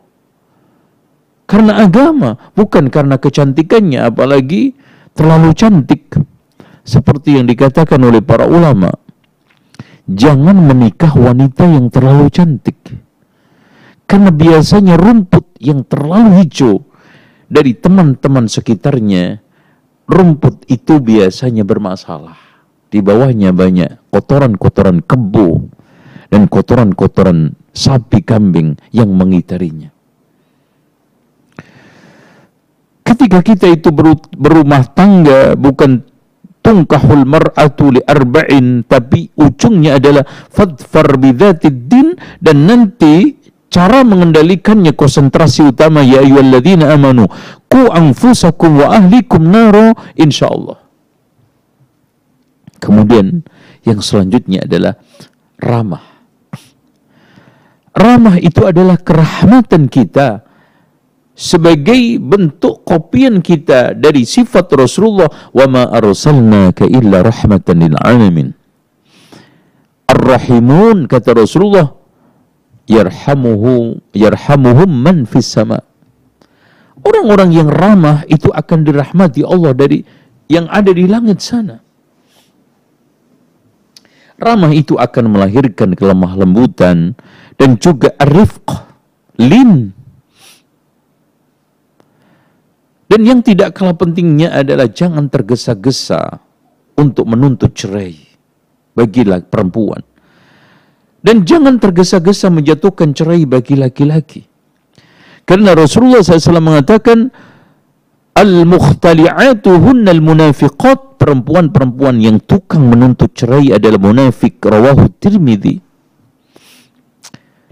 B: Karena agama, bukan karena kecantikannya, apalagi terlalu cantik. Seperti yang dikatakan oleh para ulama. Jangan menikah wanita yang terlalu cantik karena biasanya rumput yang terlalu hijau dari teman-teman sekitarnya, rumput itu biasanya bermasalah. Di bawahnya banyak kotoran-kotoran kebo dan kotoran-kotoran sapi kambing yang mengitarinya. Ketika kita itu berumah tangga bukan tungkahul mar'atu li arba'in tapi ujungnya adalah fadfar bidzatid din dan nanti cara mengendalikannya konsentrasi utama ya ayyuhalladzina amanu ku anfusakum wa ahlikum naro insyaallah. Kemudian yang selanjutnya adalah ramah. Ramah itu adalah kerahmatan kita sebagai bentuk kopian kita dari sifat Rasulullah wa ma arsalnaka illa rahmatan lil alamin. Ar-Rahimun kata Rasulullah yarhamuhu yarhamuhum man fis sama. Orang-orang yang ramah itu akan dirahmati Allah dari yang ada di langit sana. Ramah itu akan melahirkan kelemah lembutan dan juga arifq, lin. Dan yang tidak kalah pentingnya adalah jangan tergesa-gesa untuk menuntut cerai. Bagilah perempuan Dan jangan tergesa-gesa menjatuhkan cerai bagi laki-laki. Karena Rasulullah SAW mengatakan, Al-mukhtali'atu hunnal munafiqat Perempuan-perempuan yang tukang menuntut cerai adalah munafik Rawahu tirmidhi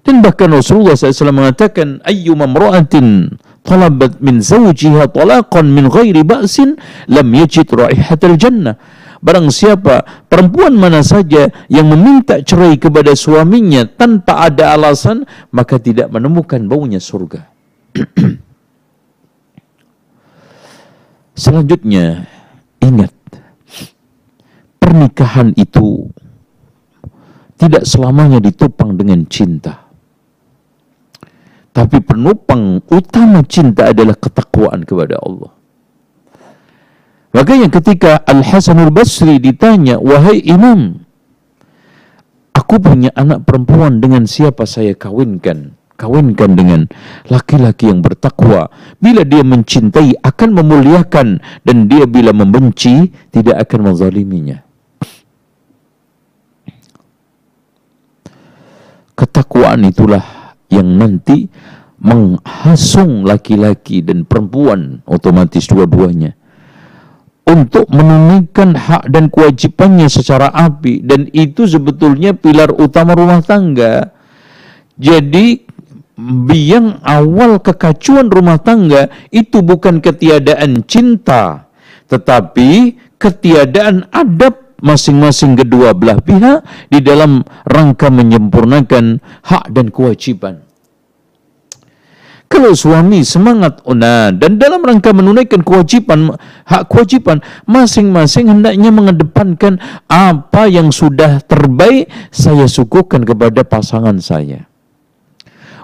B: Dan bahkan Rasulullah SAW mengatakan Ayyuma mra'atin talabat min zawjiha talaqan min ghairi ba'sin Lam yajid raihatal jannah Barang siapa perempuan mana saja yang meminta cerai kepada suaminya tanpa ada alasan, maka tidak menemukan baunya surga. Selanjutnya, ingat, pernikahan itu tidak selamanya ditopang dengan cinta. Tapi penopang utama cinta adalah ketakwaan kepada Allah. Makanya ketika Al-Hasanul Basri ditanya, Wahai imam, aku punya anak perempuan dengan siapa saya kawinkan? kawinkan dengan laki-laki yang bertakwa. Bila dia mencintai akan memuliakan dan dia bila membenci tidak akan menzaliminya. Ketakwaan itulah yang nanti menghasung laki-laki dan perempuan otomatis dua-duanya untuk menunaikan hak dan kewajibannya secara api dan itu sebetulnya pilar utama rumah tangga. Jadi biang awal kekacauan rumah tangga itu bukan ketiadaan cinta, tetapi ketiadaan adab masing-masing kedua belah pihak di dalam rangka menyempurnakan hak dan kewajiban. Kalau suami semangat ona dan dalam rangka menunaikan kewajiban hak kewajiban masing-masing hendaknya mengedepankan apa yang sudah terbaik saya suguhkan kepada pasangan saya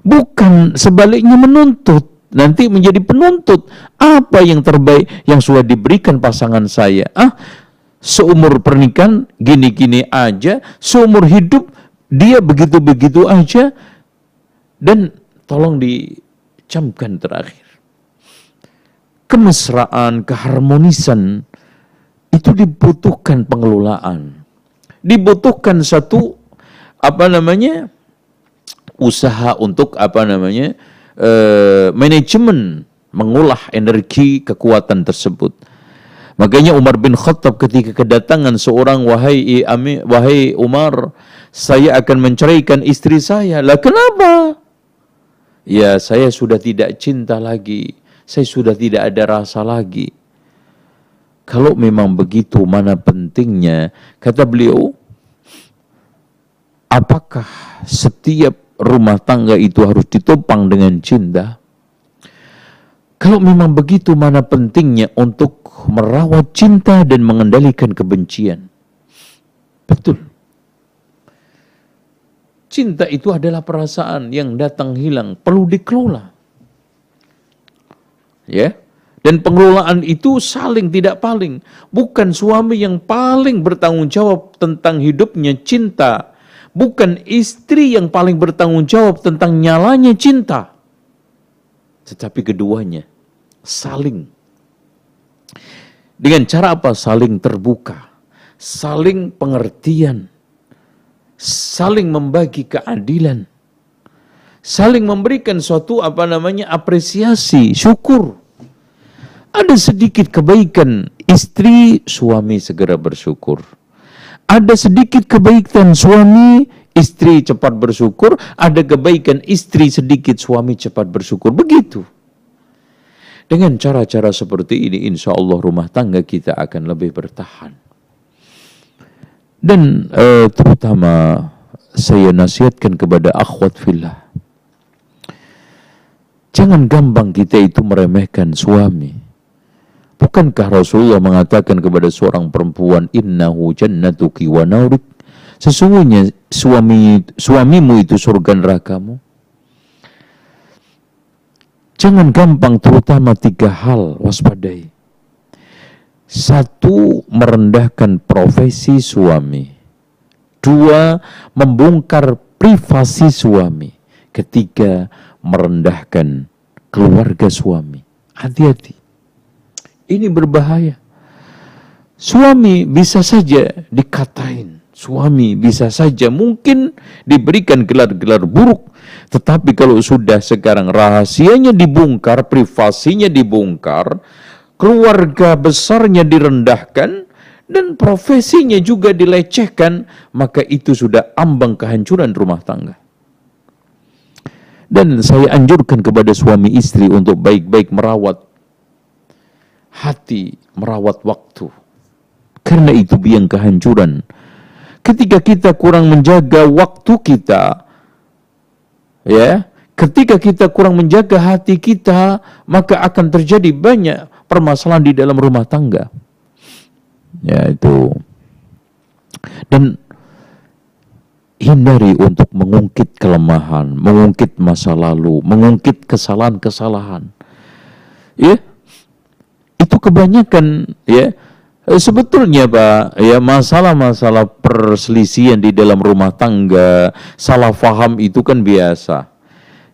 B: bukan sebaliknya menuntut nanti menjadi penuntut apa yang terbaik yang sudah diberikan pasangan saya ah seumur pernikahan gini-gini aja seumur hidup dia begitu-begitu aja dan tolong dicamkan terakhir kemesraan keharmonisan itu dibutuhkan pengelolaan dibutuhkan satu apa namanya usaha untuk apa namanya uh, manajemen mengolah energi kekuatan tersebut. Makanya Umar bin Khattab ketika kedatangan seorang wahai ami, wahai Umar, saya akan menceraikan istri saya. Lah kenapa? Ya, saya sudah tidak cinta lagi. Saya sudah tidak ada rasa lagi. Kalau memang begitu, mana pentingnya? Kata beliau, apakah setiap rumah tangga itu harus ditopang dengan cinta. Kalau memang begitu, mana pentingnya untuk merawat cinta dan mengendalikan kebencian? Betul. Cinta itu adalah perasaan yang datang hilang, perlu dikelola. Ya. Dan pengelolaan itu saling tidak paling. Bukan suami yang paling bertanggung jawab tentang hidupnya cinta bukan istri yang paling bertanggung jawab tentang nyalanya cinta, tetapi keduanya saling. Dengan cara apa? Saling terbuka, saling pengertian, saling membagi keadilan, saling memberikan suatu apa namanya apresiasi, syukur. Ada sedikit kebaikan istri, suami segera bersyukur ada sedikit kebaikan suami, istri cepat bersyukur. Ada kebaikan istri sedikit, suami cepat bersyukur. Begitu. Dengan cara-cara seperti ini, insya Allah rumah tangga kita akan lebih bertahan. Dan eh, terutama saya nasihatkan kepada akhwat fillah. Jangan gampang kita itu meremehkan suami. Bukankah Rasulullah mengatakan kepada seorang perempuan, Innahu jannatuki wa naurik. Sesungguhnya suami suamimu itu surga nerakamu. Jangan gampang terutama tiga hal waspadai. Satu, merendahkan profesi suami. Dua, membongkar privasi suami. Ketiga, merendahkan keluarga suami. Hati-hati. Ini berbahaya. Suami bisa saja dikatain suami bisa saja mungkin diberikan gelar-gelar buruk tetapi kalau sudah sekarang rahasianya dibongkar privasinya dibongkar keluarga besarnya direndahkan dan profesinya juga dilecehkan maka itu sudah ambang kehancuran rumah tangga dan saya anjurkan kepada suami istri untuk baik-baik merawat hati, merawat waktu. Karena itu biang kehancuran. Ketika kita kurang menjaga waktu kita, ya, ketika kita kurang menjaga hati kita, maka akan terjadi banyak permasalahan di dalam rumah tangga. Ya, itu. Dan hindari untuk mengungkit kelemahan, mengungkit masa lalu, mengungkit kesalahan-kesalahan. Ya, itu kebanyakan ya sebetulnya pak ya masalah-masalah perselisihan di dalam rumah tangga salah faham itu kan biasa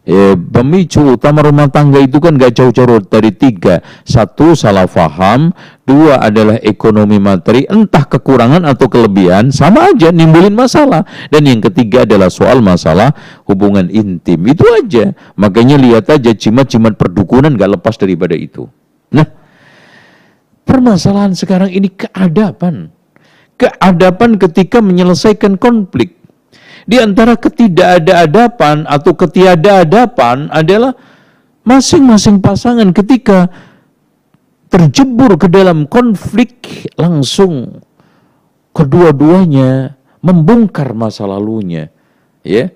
B: eh, pemicu utama rumah tangga itu kan gak jauh-jauh dari tiga. Satu, salah faham. Dua adalah ekonomi materi, entah kekurangan atau kelebihan, sama aja nimbulin masalah. Dan yang ketiga adalah soal masalah hubungan intim. Itu aja. Makanya lihat aja cimat-cimat perdukunan gak lepas daripada itu. Nah, permasalahan sekarang ini keadapan. Keadapan ketika menyelesaikan konflik. Di antara ketidakadapan atau ketiadaadapan adalah masing-masing pasangan ketika terjebur ke dalam konflik langsung. Kedua-duanya membongkar masa lalunya ya.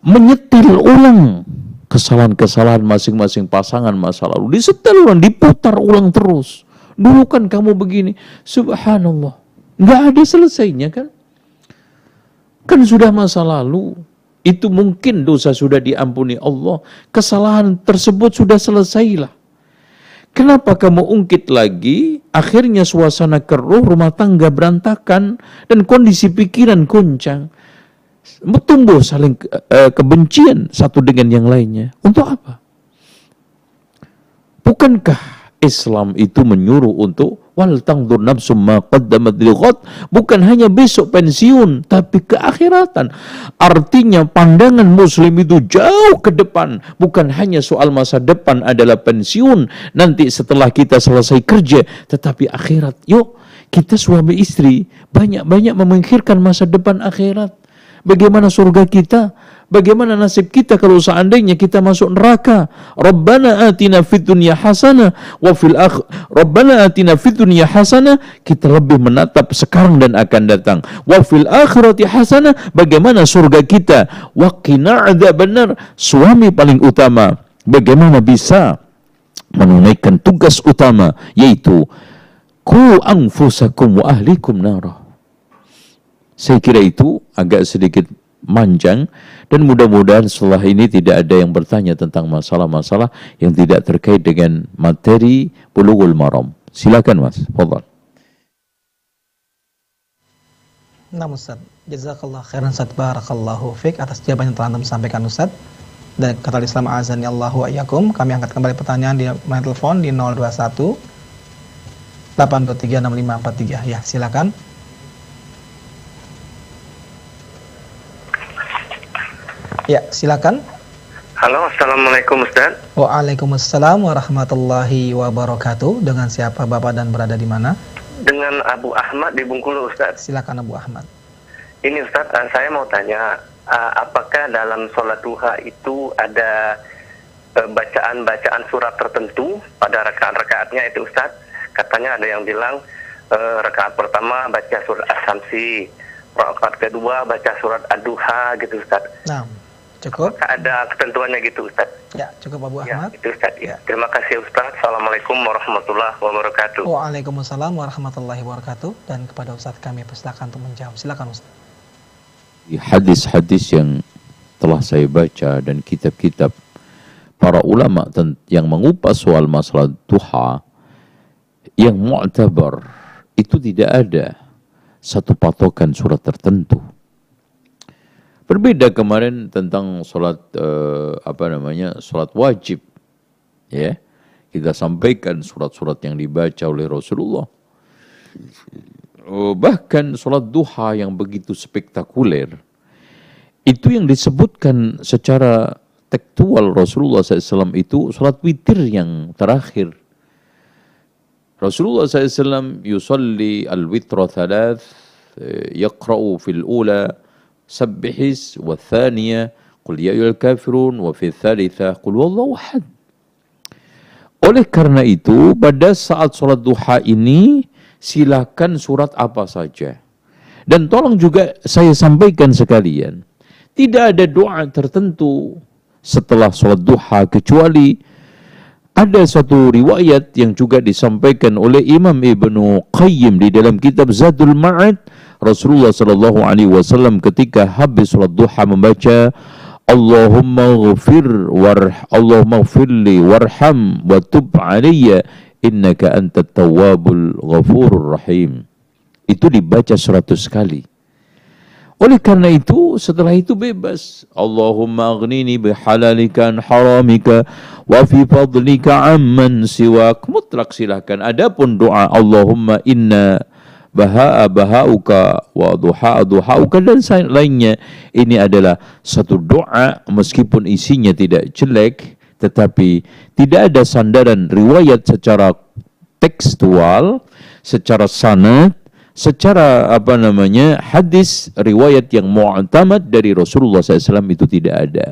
B: Menyetel ulang kesalahan-kesalahan masing-masing pasangan masa lalu. Disetel ulang diputar ulang terus dulu kan kamu begini subhanallah nggak ada selesainya kan Kan sudah masa lalu. Itu mungkin dosa sudah diampuni Allah. Kesalahan tersebut sudah selesailah. Kenapa kamu ungkit lagi? Akhirnya suasana keruh, rumah tangga berantakan, dan kondisi pikiran goncang. Tumbuh saling uh, kebencian satu dengan yang lainnya. Untuk apa? Bukankah Islam itu menyuruh untuk wal tangdur nafsum ma qaddamat bukan hanya besok pensiun tapi keakhiratan. Artinya pandangan muslim itu jauh ke depan. Bukan hanya soal masa depan adalah pensiun nanti setelah kita selesai kerja tetapi akhirat. Yuk kita suami istri banyak-banyak memikirkan masa depan akhirat bagaimana surga kita Bagaimana nasib kita kalau seandainya kita masuk neraka? Rabbana atina fid dunya hasanah wa fil akh Rabbana atina fid dunya kita lebih menatap sekarang dan akan datang. Wa fil akhirati hasanah bagaimana surga kita? Wa qina benar suami paling utama. Bagaimana bisa menunaikan tugas utama yaitu ku anfusakum wa ahlikum narah. Saya kira itu agak sedikit manjang dan mudah-mudahan setelah ini tidak ada yang bertanya tentang masalah-masalah yang tidak terkait dengan materi bulughul maram. Silakan Mas, fadhal.
A: Nah Ustaz, jazakallah khairan Ustaz barakallahu fiq atas jawaban yang telah Anda sampaikan Ustaz. Dan kata Islam azani Allahu ayyakum, kami angkat kembali pertanyaan di line telepon di 021 823 6543. Ya, silakan. Ya, silakan.
F: Halo, Assalamualaikum Ustaz.
A: Waalaikumsalam warahmatullahi wabarakatuh. Dengan siapa Bapak dan berada di mana?
F: Dengan Abu Ahmad di Bungkulu Ustaz.
A: Silakan Abu Ahmad.
F: Ini Ustaz, eh, saya mau tanya, eh, apakah dalam sholat duha itu ada eh, bacaan-bacaan surat tertentu pada rakaat-rakaatnya itu Ustaz? Katanya ada yang bilang rakaat pertama baca surat As-Samsi, rakaat kedua baca surat Ad-Duha gitu Ustaz.
A: Nah. Cukup?
F: Ada ketentuannya gitu Ustaz.
A: Ya, cukup Abu
F: ya,
A: Ahmad.
F: Ya, itu Ustaz. Ya. Terima kasih Ustaz. Assalamualaikum warahmatullahi wabarakatuh.
A: Waalaikumsalam warahmatullahi wabarakatuh. Dan kepada Ustaz kami persilakan untuk menjawab. Silakan Ustaz.
B: Hadis-hadis yang telah saya baca dan kitab-kitab para ulama yang mengupas soal masalah duha yang mu'tabar itu tidak ada satu patokan surat tertentu Berbeda kemarin tentang sholat uh, apa namanya sholat wajib, ya kita sampaikan surat-surat yang dibaca oleh Rasulullah. Oh, bahkan sholat duha yang begitu spektakuler itu yang disebutkan secara tekstual Rasulullah SAW itu sholat witir yang terakhir. Rasulullah SAW yusalli al-witra thalath yaqra'u fil ula sabbihis wa thaniya qul ya ayyuhal kafirun wa fil thalitha qul wallahu ahad. Oleh karena itu pada saat sholat duha ini silakan surat apa saja. Dan tolong juga saya sampaikan sekalian, tidak ada doa tertentu setelah sholat duha kecuali ada satu riwayat yang juga disampaikan oleh Imam Ibnu Qayyim di dalam kitab Zadul Ma'ad Rasulullah sallallahu alaihi wasallam ketika habis sholat duha membaca Allahumma ghafir warh Allahumma ghafirli warham wa tub alayya innaka antat tawwabul ghafurur rahim. Itu dibaca seratus kali. Oleh karena itu, setelah itu bebas. Allahumma aghnini bihalalika an haramika wa fi fadlika amman siwak. Mutlak silahkan. Adapun doa Allahumma inna baha'a baha'uka wa duha'a duha'uka dan lainnya. Ini adalah satu doa meskipun isinya tidak jelek tetapi tidak ada sandaran riwayat secara tekstual, secara sanad, secara apa namanya hadis riwayat yang mu'tamad dari Rasulullah SAW itu tidak ada.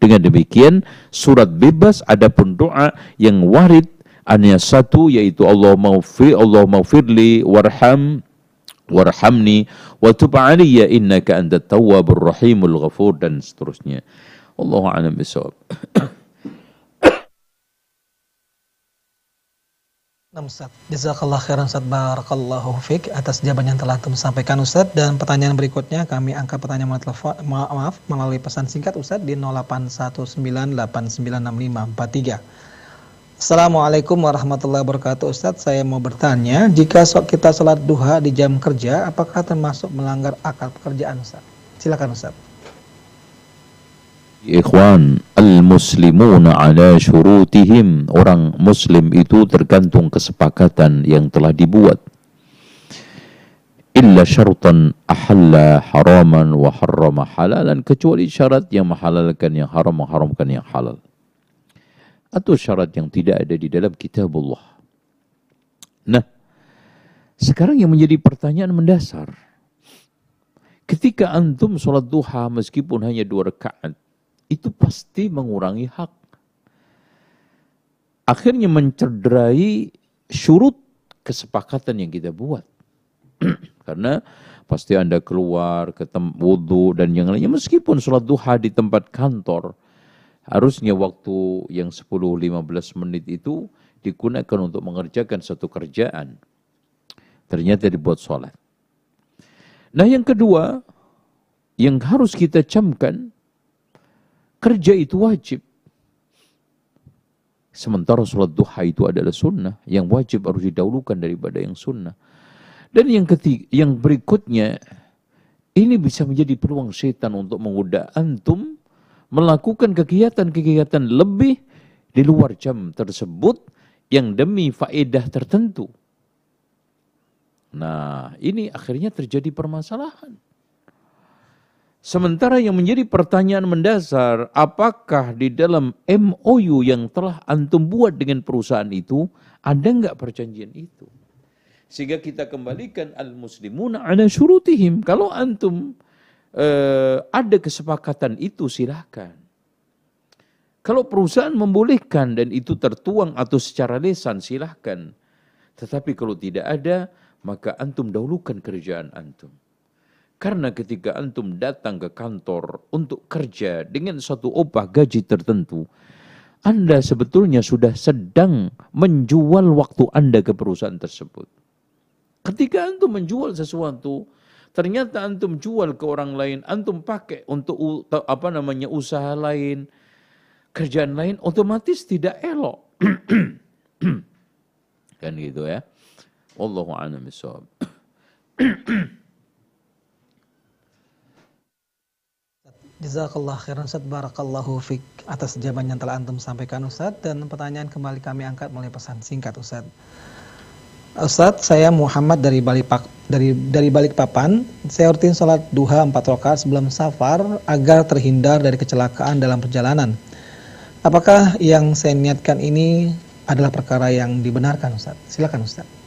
B: Dengan demikian surat bebas adapun doa yang warid hanya satu yaitu Allah maghfir Allah maghfirli warham warhamni wa tub alayya innaka antat tawwabur rahimul ghafur dan seterusnya. Allahu a'lam bishawab.
A: Nah, Ustaz. Jazakallah khairan Ustaz Barakallahu Fik atas jawaban yang telah Antum sampaikan Ustaz dan pertanyaan berikutnya kami angkat pertanyaan melalui telepon maaf melalui pesan singkat Ustaz di 0819896543. Assalamualaikum warahmatullahi wabarakatuh Ustaz saya mau bertanya jika kita sholat duha di jam kerja apakah termasuk melanggar akal pekerjaan Ustaz? Silakan Ustaz.
B: Ikhwan, al-muslimuna ala syurutihim. Orang muslim itu tergantung kesepakatan yang telah dibuat. Illa syartan ahalla haraman wa harrama halalan. Kecuali syarat yang menghalalkan yang haram, mengharamkan yang halal. Atau syarat yang tidak ada di dalam kitabullah. Nah, sekarang yang menjadi pertanyaan mendasar. Ketika antum sholat duha meskipun hanya dua rakaat, itu pasti mengurangi hak. Akhirnya mencederai syurut kesepakatan yang kita buat. Karena pasti Anda keluar ke wudhu dan yang lainnya. Meskipun sholat duha di tempat kantor, harusnya waktu yang 10-15 menit itu digunakan untuk mengerjakan satu kerjaan. Ternyata dibuat sholat. Nah yang kedua, yang harus kita camkan, Kerja itu wajib. Sementara sholat duha itu adalah sunnah. Yang wajib harus didahulukan daripada yang sunnah. Dan yang ketiga, yang berikutnya, ini bisa menjadi peluang setan untuk menggoda antum melakukan kegiatan-kegiatan lebih di luar jam tersebut yang demi faedah tertentu. Nah, ini akhirnya terjadi permasalahan. Sementara yang menjadi pertanyaan mendasar, apakah di dalam MOU yang telah antum buat dengan perusahaan itu, ada enggak perjanjian itu? Sehingga kita kembalikan al-muslimuna ala syurutihim. Kalau antum eh, ada kesepakatan itu silahkan. Kalau perusahaan membolehkan dan itu tertuang atau secara lesan silahkan. Tetapi kalau tidak ada, maka antum dahulukan kerjaan antum. Karena ketika antum datang ke kantor untuk kerja dengan suatu upah gaji tertentu, Anda sebetulnya sudah sedang menjual waktu Anda ke perusahaan tersebut. Ketika antum menjual sesuatu, ternyata antum jual ke orang lain, antum pakai untuk apa namanya usaha lain, kerjaan lain, otomatis tidak elok. kan gitu ya. Allahu a'lam
A: Jazakallah khairan Ustaz Barakallahu Fik atas jawaban yang telah Antum sampaikan Ustaz Dan pertanyaan kembali kami angkat mulai pesan singkat Ustaz Ustadz, saya Muhammad dari Balikpak dari dari Balikpapan. Saya rutin sholat duha empat rakaat sebelum safar agar terhindar dari kecelakaan dalam perjalanan. Apakah yang saya niatkan ini adalah perkara yang dibenarkan, Ustadz? Silakan, Ustadz.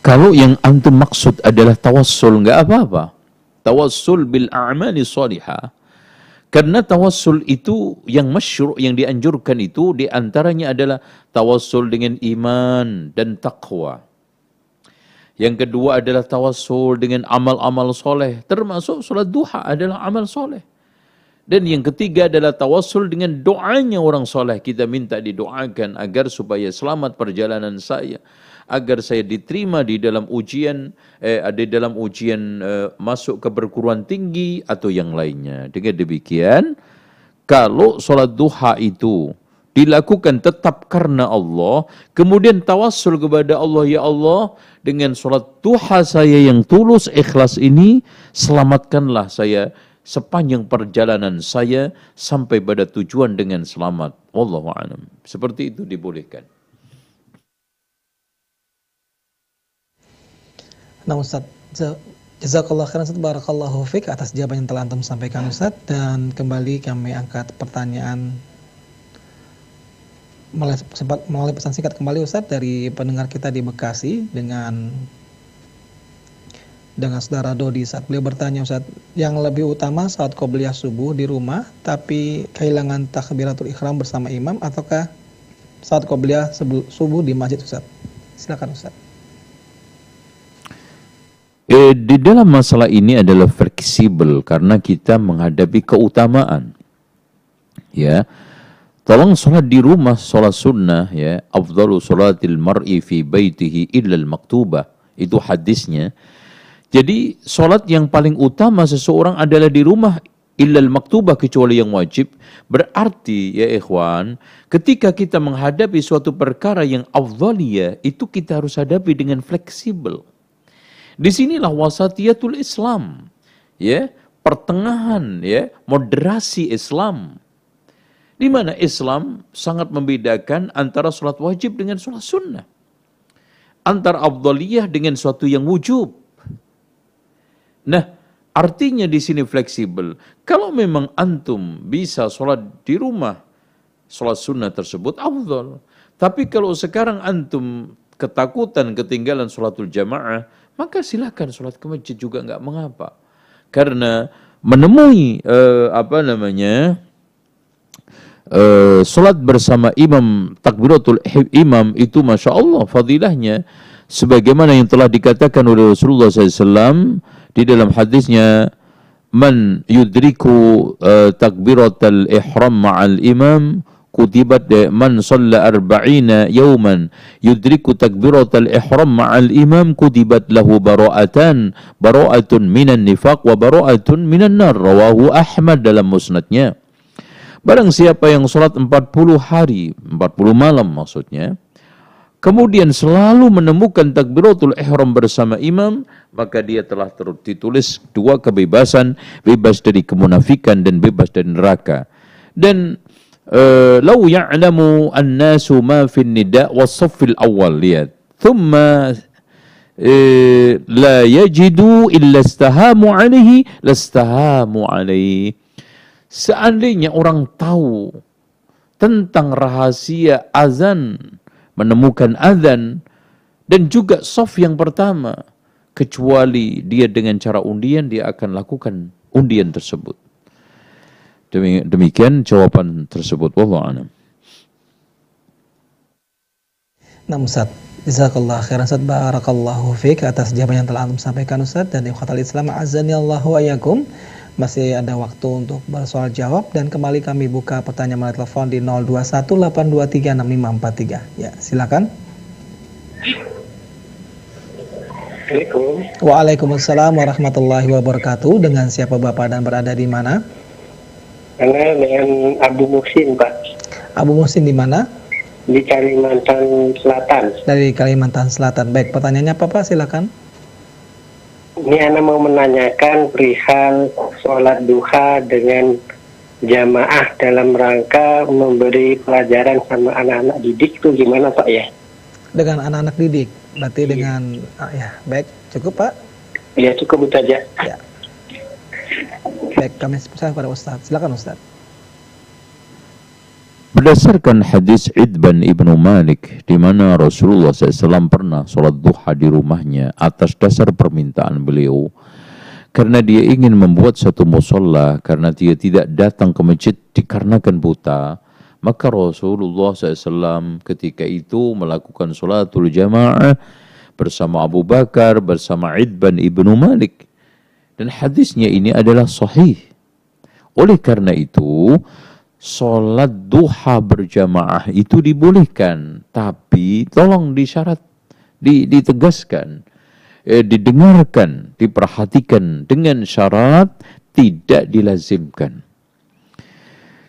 B: Kalau yang antum maksud adalah tawassul, nggak apa-apa. Tawassul bil a'mali salihah. Karena tawassul itu yang masyru' yang dianjurkan itu diantaranya adalah tawassul dengan iman dan taqwa. Yang kedua adalah tawassul dengan amal-amal soleh. Termasuk sholat duha adalah amal soleh. Dan yang ketiga adalah tawassul dengan doanya orang soleh. Kita minta didoakan agar supaya selamat perjalanan saya agar saya diterima di dalam ujian eh, di dalam ujian eh, masuk ke perguruan tinggi atau yang lainnya. Dengan demikian, kalau sholat duha itu dilakukan tetap karena Allah, kemudian tawassul kepada Allah, ya Allah, dengan sholat duha saya yang tulus ikhlas ini, selamatkanlah saya sepanjang perjalanan saya sampai pada tujuan dengan selamat. Wallahu a'lam. Seperti itu dibolehkan.
A: Nah Ustaz, jazakallah khairan Ustaz, barakallahu fiqh atas jawaban yang telah antum sampaikan Ustaz dan kembali kami angkat pertanyaan melalui pesan singkat kembali Ustaz dari pendengar kita di Bekasi dengan dengan saudara Dodi saat beliau bertanya Ustaz yang lebih utama saat qobliyah subuh di rumah tapi kehilangan takbiratul ikhram bersama imam ataukah saat qobliyah subuh di masjid Ustaz silakan Ustaz
B: Eh, di dalam masalah ini adalah fleksibel karena kita menghadapi keutamaan. Ya. Tolong sholat di rumah, sholat sunnah ya. Afdalu sholatil mar'i fi baitihi illa maktubah. Itu hadisnya. Jadi sholat yang paling utama seseorang adalah di rumah illa maktubah kecuali yang wajib. Berarti ya ikhwan, ketika kita menghadapi suatu perkara yang afdaliyah, itu kita harus hadapi dengan fleksibel. Di sinilah wasatiyatul Islam. Ya, pertengahan ya, moderasi Islam. Di mana Islam sangat membedakan antara sholat wajib dengan sholat sunnah. Antara abdaliyah dengan suatu yang wujub. Nah, artinya di sini fleksibel. Kalau memang antum bisa sholat di rumah, sholat sunnah tersebut afdal. Tapi kalau sekarang antum ketakutan ketinggalan sholatul jamaah, maka silakan sholat ke masjid juga nggak mengapa. Karena menemui uh, apa namanya uh, sholat bersama imam takbiratul imam itu masya Allah fadilahnya sebagaimana yang telah dikatakan oleh Rasulullah SAW di dalam hadisnya man yudriku uh, takbiratul ihram ma'al imam kutibat man shalla arba'ina yawman yudriku takbiratal ihram ma'al imam kutibat lahu bara'atan bara'atun minan nifaq wa bara'atun minan nar. Rawahu Ahmad dalam musnadnya. Barang siapa yang sholat 40 hari 40 malam maksudnya kemudian selalu menemukan takbiratul ihram bersama imam, maka dia telah ditulis dua kebebasan, bebas dari kemunafikan dan bebas dari neraka. Dan uh, lau ya'lamu an-nasu ma fin nida' was saffil awal lihat. Thumma eh, la yajidu illa istahamu alaihi lastahamu alaihi. Seandainya orang tahu tentang rahasia azan menemukan azan dan juga soft yang pertama kecuali dia dengan cara undian dia akan lakukan undian tersebut. Demikian jawaban tersebut. Wallahu a'lam.
A: Nah Ustaz, Jazakallah khairan Ustaz. Barakallahu fiqh atas jawaban yang telah Antum sampaikan Ustaz. Dan di khatal Islam Azani Allahu ayakum Masih ada waktu untuk bersoal jawab Dan kembali kami buka pertanyaan melalui telepon di 0218236543 Ya silakan
E: Assalamualaikum
A: Waalaikumsalam warahmatullahi wabarakatuh Dengan siapa Bapak dan berada di mana?
E: Karena dengan Abu Muhsin, Pak.
A: Abu Muhsin di mana?
E: Di Kalimantan Selatan.
A: Dari Kalimantan Selatan. Baik, pertanyaannya apa Pak? Silakan.
E: Ini Anda mau menanyakan perihal sholat duha dengan jamaah dalam rangka memberi pelajaran sama anak-anak didik itu gimana Pak ya?
A: dengan anak-anak didik. Berarti dengan ah, ya baik cukup Pak.
E: Iya cukup itu aja.
A: Ya. Baik kami percaya kepada Ustaz. Silakan Ustaz.
B: Berdasarkan hadis Idban ibnu Malik, di mana Rasulullah SAW pernah sholat duha di rumahnya atas dasar permintaan beliau, karena dia ingin membuat satu musola, karena dia tidak datang ke masjid dikarenakan buta, maka Rasulullah SAW ketika itu melakukan sholatul jamaah bersama Abu Bakar, bersama Idban ibnu Malik. Dan hadisnya ini adalah sahih. Oleh karena itu, sholat duha berjamaah itu dibolehkan, tapi tolong disyarat, ditegaskan, eh, didengarkan, diperhatikan dengan syarat tidak dilazimkan.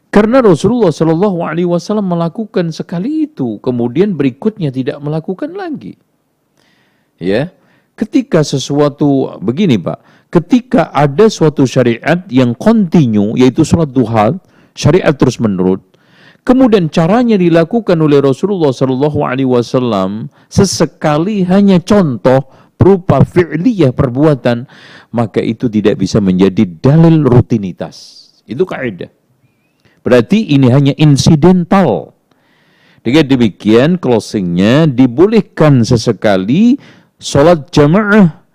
B: Karena Rasulullah Shallallahu Alaihi Wasallam melakukan sekali itu, kemudian berikutnya tidak melakukan lagi. Ya, ketika sesuatu begini pak, ketika ada suatu syariat yang kontinu, yaitu sholat duha, syariat terus menerus. Kemudian caranya dilakukan oleh Rasulullah Shallallahu Alaihi Wasallam sesekali hanya contoh berupa fi'liyah perbuatan, maka itu tidak bisa menjadi dalil rutinitas. Itu kaidah. Berarti ini hanya insidental. Dengan demikian closingnya dibolehkan sesekali sholat jamaah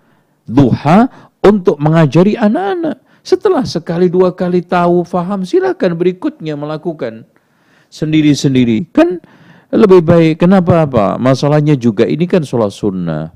B: duha untuk mengajari anak-anak. Setelah sekali dua kali tahu, faham, silakan berikutnya melakukan sendiri-sendiri. Kan lebih baik. Kenapa apa? Masalahnya juga ini kan sholat sunnah.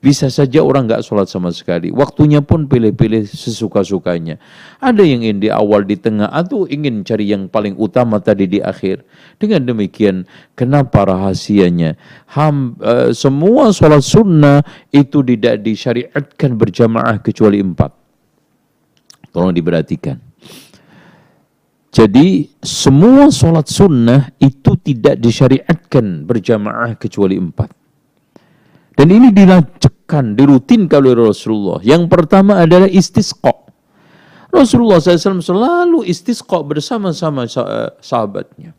B: Bisa saja orang nggak sholat sama sekali. Waktunya pun pilih-pilih sesuka-sukanya. Ada yang ingin di awal, di tengah, atau ingin cari yang paling utama tadi di akhir. Dengan demikian, kenapa rahasianya? Ham, uh, semua sholat sunnah itu tidak disyariatkan berjamaah kecuali empat. Tolong diperhatikan. Jadi semua sholat sunnah itu tidak disyariatkan berjamaah kecuali empat. Dan ini dilanjutkan, dirutinkan oleh Rasulullah. Yang pertama adalah istisqa. Rasulullah SAW selalu istisqa bersama-sama sahabatnya.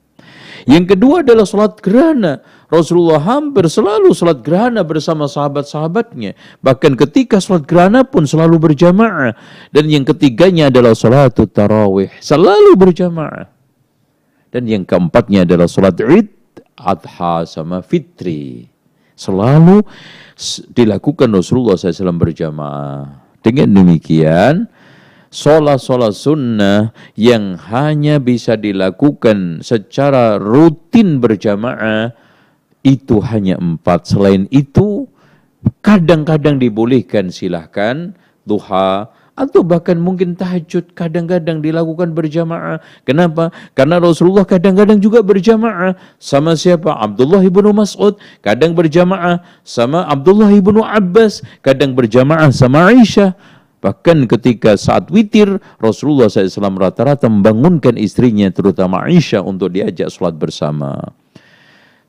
B: Yang kedua adalah sholat gerhana. Rasulullah hampir selalu sholat gerhana bersama sahabat-sahabatnya. Bahkan ketika sholat gerhana pun selalu berjamaah. Dan yang ketiganya adalah sholat tarawih. Selalu berjamaah. Dan yang keempatnya adalah sholat id, adha sama fitri. Selalu dilakukan Rasulullah SAW berjamaah. Dengan demikian, sholat-sholat sunnah yang hanya bisa dilakukan secara rutin berjamaah itu hanya empat. Selain itu, kadang-kadang dibolehkan silahkan duha atau bahkan mungkin tahajud kadang-kadang dilakukan berjamaah. Kenapa? Karena Rasulullah kadang-kadang juga berjamaah sama siapa? Abdullah ibnu Mas'ud, kadang berjamaah sama Abdullah ibnu Abbas, kadang berjamaah sama Aisyah. Bahkan ketika saat witir, Rasulullah SAW rata-rata membangunkan istrinya, terutama Aisyah, untuk diajak sholat bersama.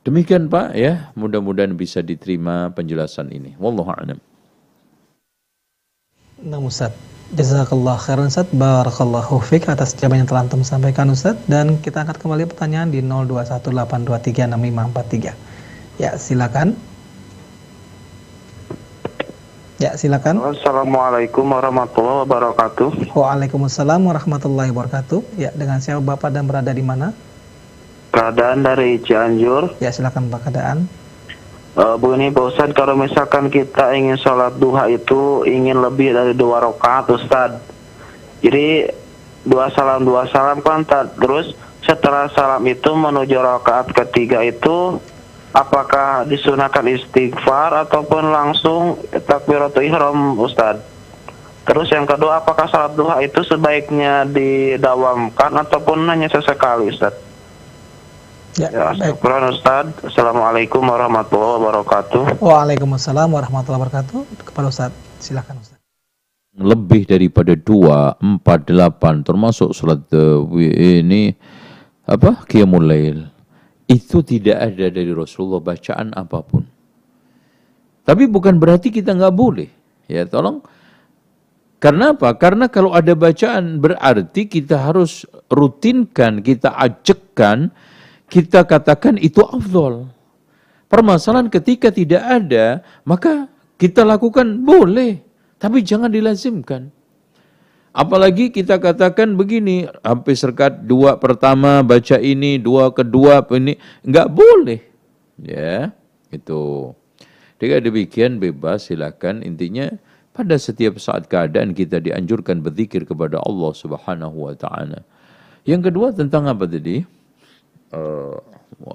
B: Demikian Pak ya, mudah-mudahan bisa diterima penjelasan ini. Wallahu a'lam.
A: Nah Ustaz, Jazakallah khairan Ustaz, Barakallahu fiqh atas jawaban yang telah Antum sampaikan Ustaz. Dan kita angkat kembali pertanyaan di 0218236543 Ya silakan. Ya silakan.
D: Assalamualaikum warahmatullahi wabarakatuh.
A: Waalaikumsalam warahmatullahi wabarakatuh. Ya dengan siapa Bapak dan berada di mana?
D: Keadaan dari Cianjur.
A: Ya silakan Pak keadaan.
D: Uh, Bu ini Pak Ustadz, kalau misalkan kita ingin sholat duha itu ingin lebih dari dua rakaat Ustadz. Jadi dua salam dua salam kan terus setelah salam itu menuju rakaat ketiga itu apakah disunahkan istighfar ataupun langsung takbiratul ihram Ustadz? Terus yang kedua apakah salat duha itu sebaiknya didawamkan ataupun hanya sesekali Ustadz? Ya, ya Syukuran Ustaz. Assalamualaikum warahmatullahi wabarakatuh.
A: Waalaikumsalam warahmatullahi wabarakatuh. Kepada Ustaz, silakan Ustaz.
B: Lebih daripada dua, empat, delapan, termasuk sholat ini apa qiyamul lail itu tidak ada dari Rasulullah bacaan apa pun. Tapi bukan berarti kita nggak boleh. Ya tolong. Karena apa? Karena kalau ada bacaan berarti kita harus rutinkan, kita ajakkan kita katakan itu afdol. Permasalahan ketika tidak ada, maka kita lakukan boleh, tapi jangan dilazimkan. Apalagi kita katakan begini, sampai serkat dua pertama baca ini, dua kedua ini, enggak boleh. Ya, itu. Dengan demikian bebas silakan intinya pada setiap saat keadaan kita dianjurkan berzikir kepada Allah Subhanahu wa taala. Yang kedua tentang apa tadi? Uh,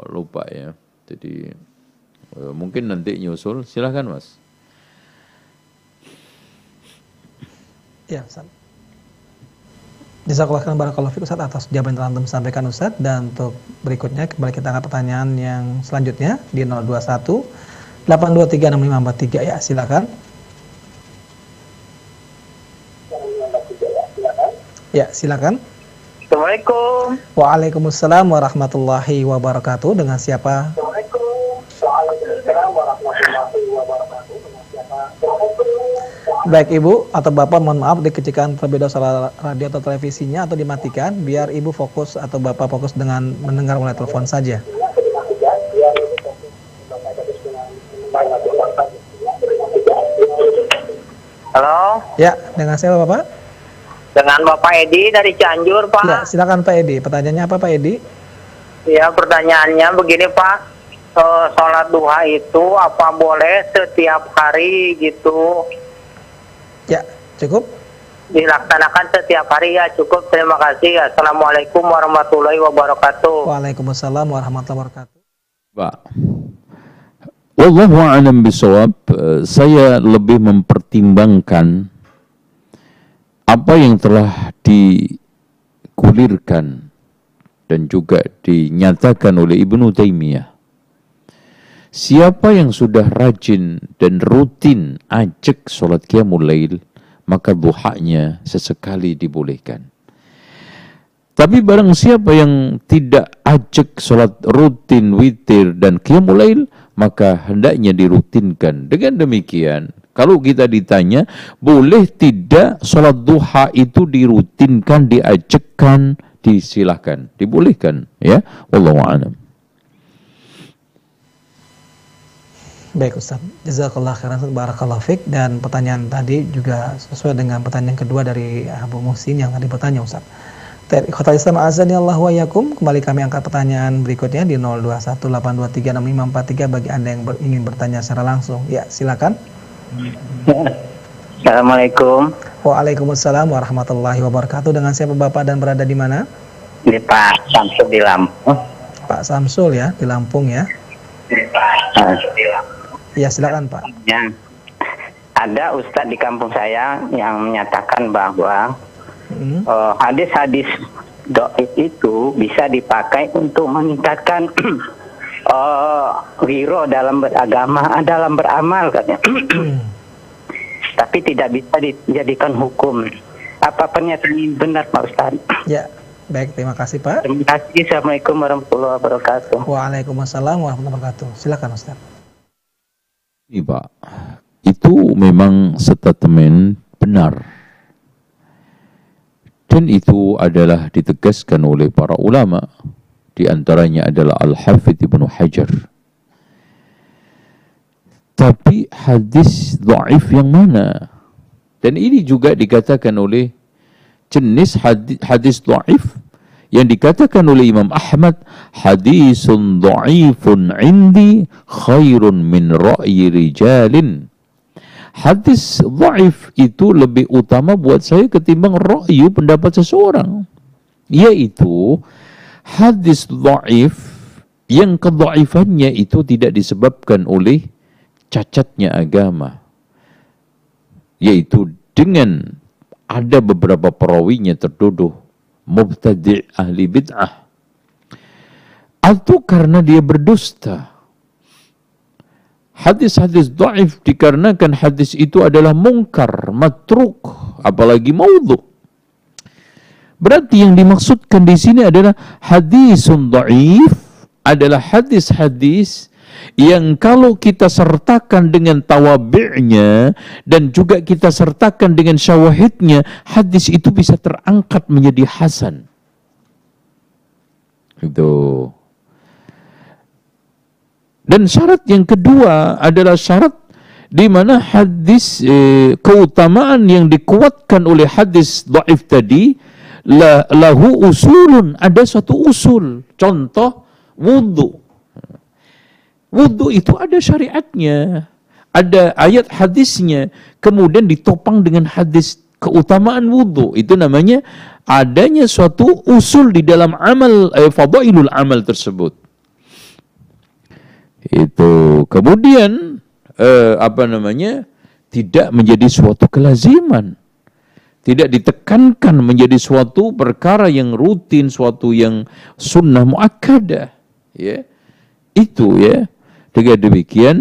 B: lupa ya. Jadi uh, mungkin nanti nyusul. Silakan Mas.
A: Ya, Ustaz. Jazakallah khairan barakallahu fiik Ustaz atas jawaban yang telah sampaikan Ustaz dan untuk berikutnya kembali kita angkat pertanyaan yang selanjutnya di 021 823 6543 ya silakan. Ya, silakan.
G: Assalamualaikum.
A: Waalaikumsalam warahmatullahi wabarakatuh. Dengan siapa? Baik Ibu atau Bapak mohon maaf dikecilkan terlebih dahulu radio atau televisinya atau dimatikan biar Ibu fokus atau Bapak fokus dengan mendengar mulai telepon saja.
G: Halo.
A: Ya, dengan siapa Bapak?
G: Dengan Bapak Edi dari Cianjur, Pak.
A: Ya, silakan Pak Edi. Pertanyaannya apa Pak Edi?
G: Ya, pertanyaannya begini, Pak. Uh, sholat duha itu apa boleh setiap hari gitu?
A: Ya, cukup.
G: Dilaksanakan setiap hari ya cukup. Terima kasih. Assalamualaikum warahmatullahi wabarakatuh.
A: Waalaikumsalam warahmatullahi wabarakatuh.
B: Pak. Wallahu a'lam bisawab. Saya lebih mempertimbangkan apa yang telah dikulirkan dan juga dinyatakan oleh Ibnu Taimiyah. Siapa yang sudah rajin dan rutin ajak solat qiyamul lail, maka duhanya sesekali dibolehkan. Tapi barang siapa yang tidak ajak solat rutin, witir, dan qiyamul lail, maka hendaknya dirutinkan. Dengan demikian, kalau kita ditanya, boleh tidak solat duha itu dirutinkan, diajakkan, disilahkan, dibolehkan. Ya, Wallahu a'lam.
A: Baik Ustaz, jazakallah khairan barakallahu fik dan pertanyaan tadi juga sesuai dengan pertanyaan kedua dari Abu Muhsin yang tadi bertanya Ustaz. Kota Islam azani Allah wa. Kembali kami angkat pertanyaan berikutnya di 0218236543 bagi Anda yang ingin bertanya secara langsung. Ya, silakan.
G: Assalamualaikum.
A: Waalaikumsalam warahmatullahi wabarakatuh. Dengan siapa Bapak dan berada di mana?
G: Di Pak Samsul di Lampung.
A: Pak Samsul ya, di Lampung ya.
G: Di Pak Samsul di Lampung.
A: Ya silakan Pak.
G: Ya. Ada ustadz di kampung saya yang menyatakan bahwa hmm. uh, hadis-hadis doib itu bisa dipakai untuk meningkatkan uh, wiro dalam beragama, dalam beramal katanya. Tapi tidak bisa dijadikan hukum. Apa pernyataan ini benar Pak Ustaz?
A: Ya, baik terima kasih Pak.
G: Terima kasih. Assalamualaikum warahmatullahi wabarakatuh.
A: Waalaikumsalam warahmatullahi wabarakatuh. Silakan Ustaz.
B: Ini Pak, itu memang statement benar. Dan itu adalah ditegaskan oleh para ulama. Di antaranya adalah Al-Hafidh Ibn Hajar. Tapi hadis dhaif yang mana? Dan ini juga dikatakan oleh jenis hadis, hadis dhaif yang dikatakan oleh Imam Ahmad hadisun dha'ifun indi khairun min ra'yi rijalin hadis dhaif itu lebih utama buat saya ketimbang ra'yu pendapat seseorang yaitu hadis dhaif yang kedhaifannya itu tidak disebabkan oleh cacatnya agama yaitu dengan ada beberapa perawinya terdodoh mubtadi' ahli bid'ah. Atau karena dia berdusta. Hadis-hadis dhaif dikarenakan hadis itu adalah mungkar matruk apalagi maudhu berarti yang dimaksudkan di sini adalah hadisun dhaif adalah hadis-hadis yang kalau kita sertakan dengan tawabi'nya dan juga kita sertakan dengan syawahidnya, hadis itu bisa terangkat menjadi hasan. Itu. Dan syarat yang kedua adalah syarat di mana hadis eh, keutamaan yang dikuatkan oleh hadis dhaif tadi la, lahu usulun ada satu usul. Contoh wudhu wudhu itu ada syariatnya. Ada ayat hadisnya. Kemudian ditopang dengan hadis keutamaan wudhu itu namanya adanya suatu usul di dalam amal eh, fadailul amal tersebut. Itu. Kemudian eh, apa namanya tidak menjadi suatu kelaziman tidak ditekankan menjadi suatu perkara yang rutin suatu yang sunnah muakkadah ya itu ya dengan demikian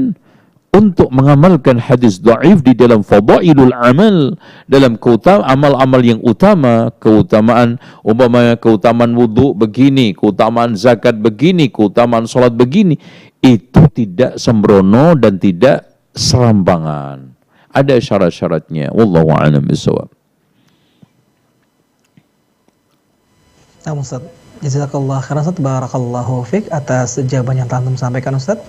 B: untuk mengamalkan hadis dhaif di dalam fadailul amal dalam keutamaan amal-amal yang utama keutamaan umpamanya keutamaan wudhu begini keutamaan zakat begini keutamaan salat begini itu tidak sembrono dan tidak serambangan. Ada syarat-syaratnya. Wallahu a'lam bishawab.
A: Nah, Ustaz. Jazakallah khairan Ustaz. Barakallahu fiqh atas jawaban yang telah sampaikan Ustaz.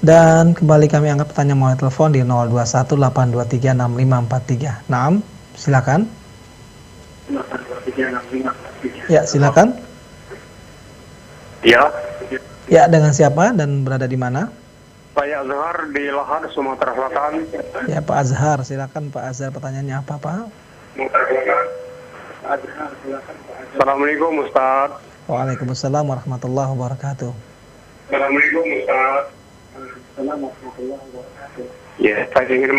A: Dan kembali kami angkat pertanyaan melalui telepon di 0218236543. Naam, silakan. Ya, silakan.
H: Ya.
A: Ya, dengan siapa dan berada di mana?
H: Pak Azhar di Lahar, Sumatera Selatan.
A: Ya Pak Azhar, silakan Pak Azhar pertanyaannya apa Pak?
H: Assalamualaikum Ustaz.
A: Waalaikumsalam warahmatullahi wabarakatuh.
H: Assalamualaikum Ustaz. warahmatullahi wabarakatuh. Ya, saya ingin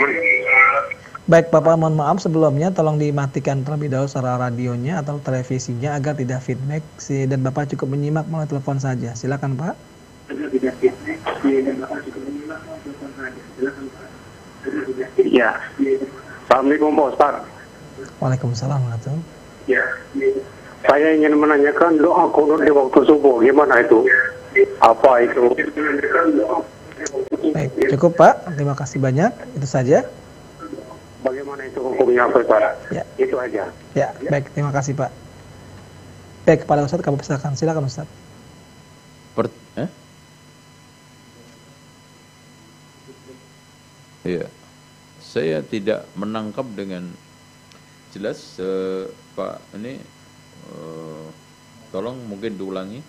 A: Baik Bapak, mohon maaf sebelumnya tolong dimatikan terlebih dahulu suara radionya atau televisinya agar tidak feedback dan Bapak cukup menyimak melalui telepon saja. Silakan Pak.
H: Ya. Assalamualaikum Pak Ustaz.
A: Waalaikumsalam
H: Ya. Saya ingin menanyakan doa kunut di waktu subuh gimana itu? Apa itu?
A: Baik, cukup Pak. Terima kasih banyak. Itu saja.
H: Bagaimana itu hukumnya Pak?
A: Ya.
H: Itu aja.
A: Ya, baik. Terima kasih Pak. Baik, kepada Ustaz kamu silakan. Silakan Ustaz.
B: Per, eh? Iya. Saya tidak menangkap dengan jelas uh, Pak ini uh, tolong mungkin diulangi.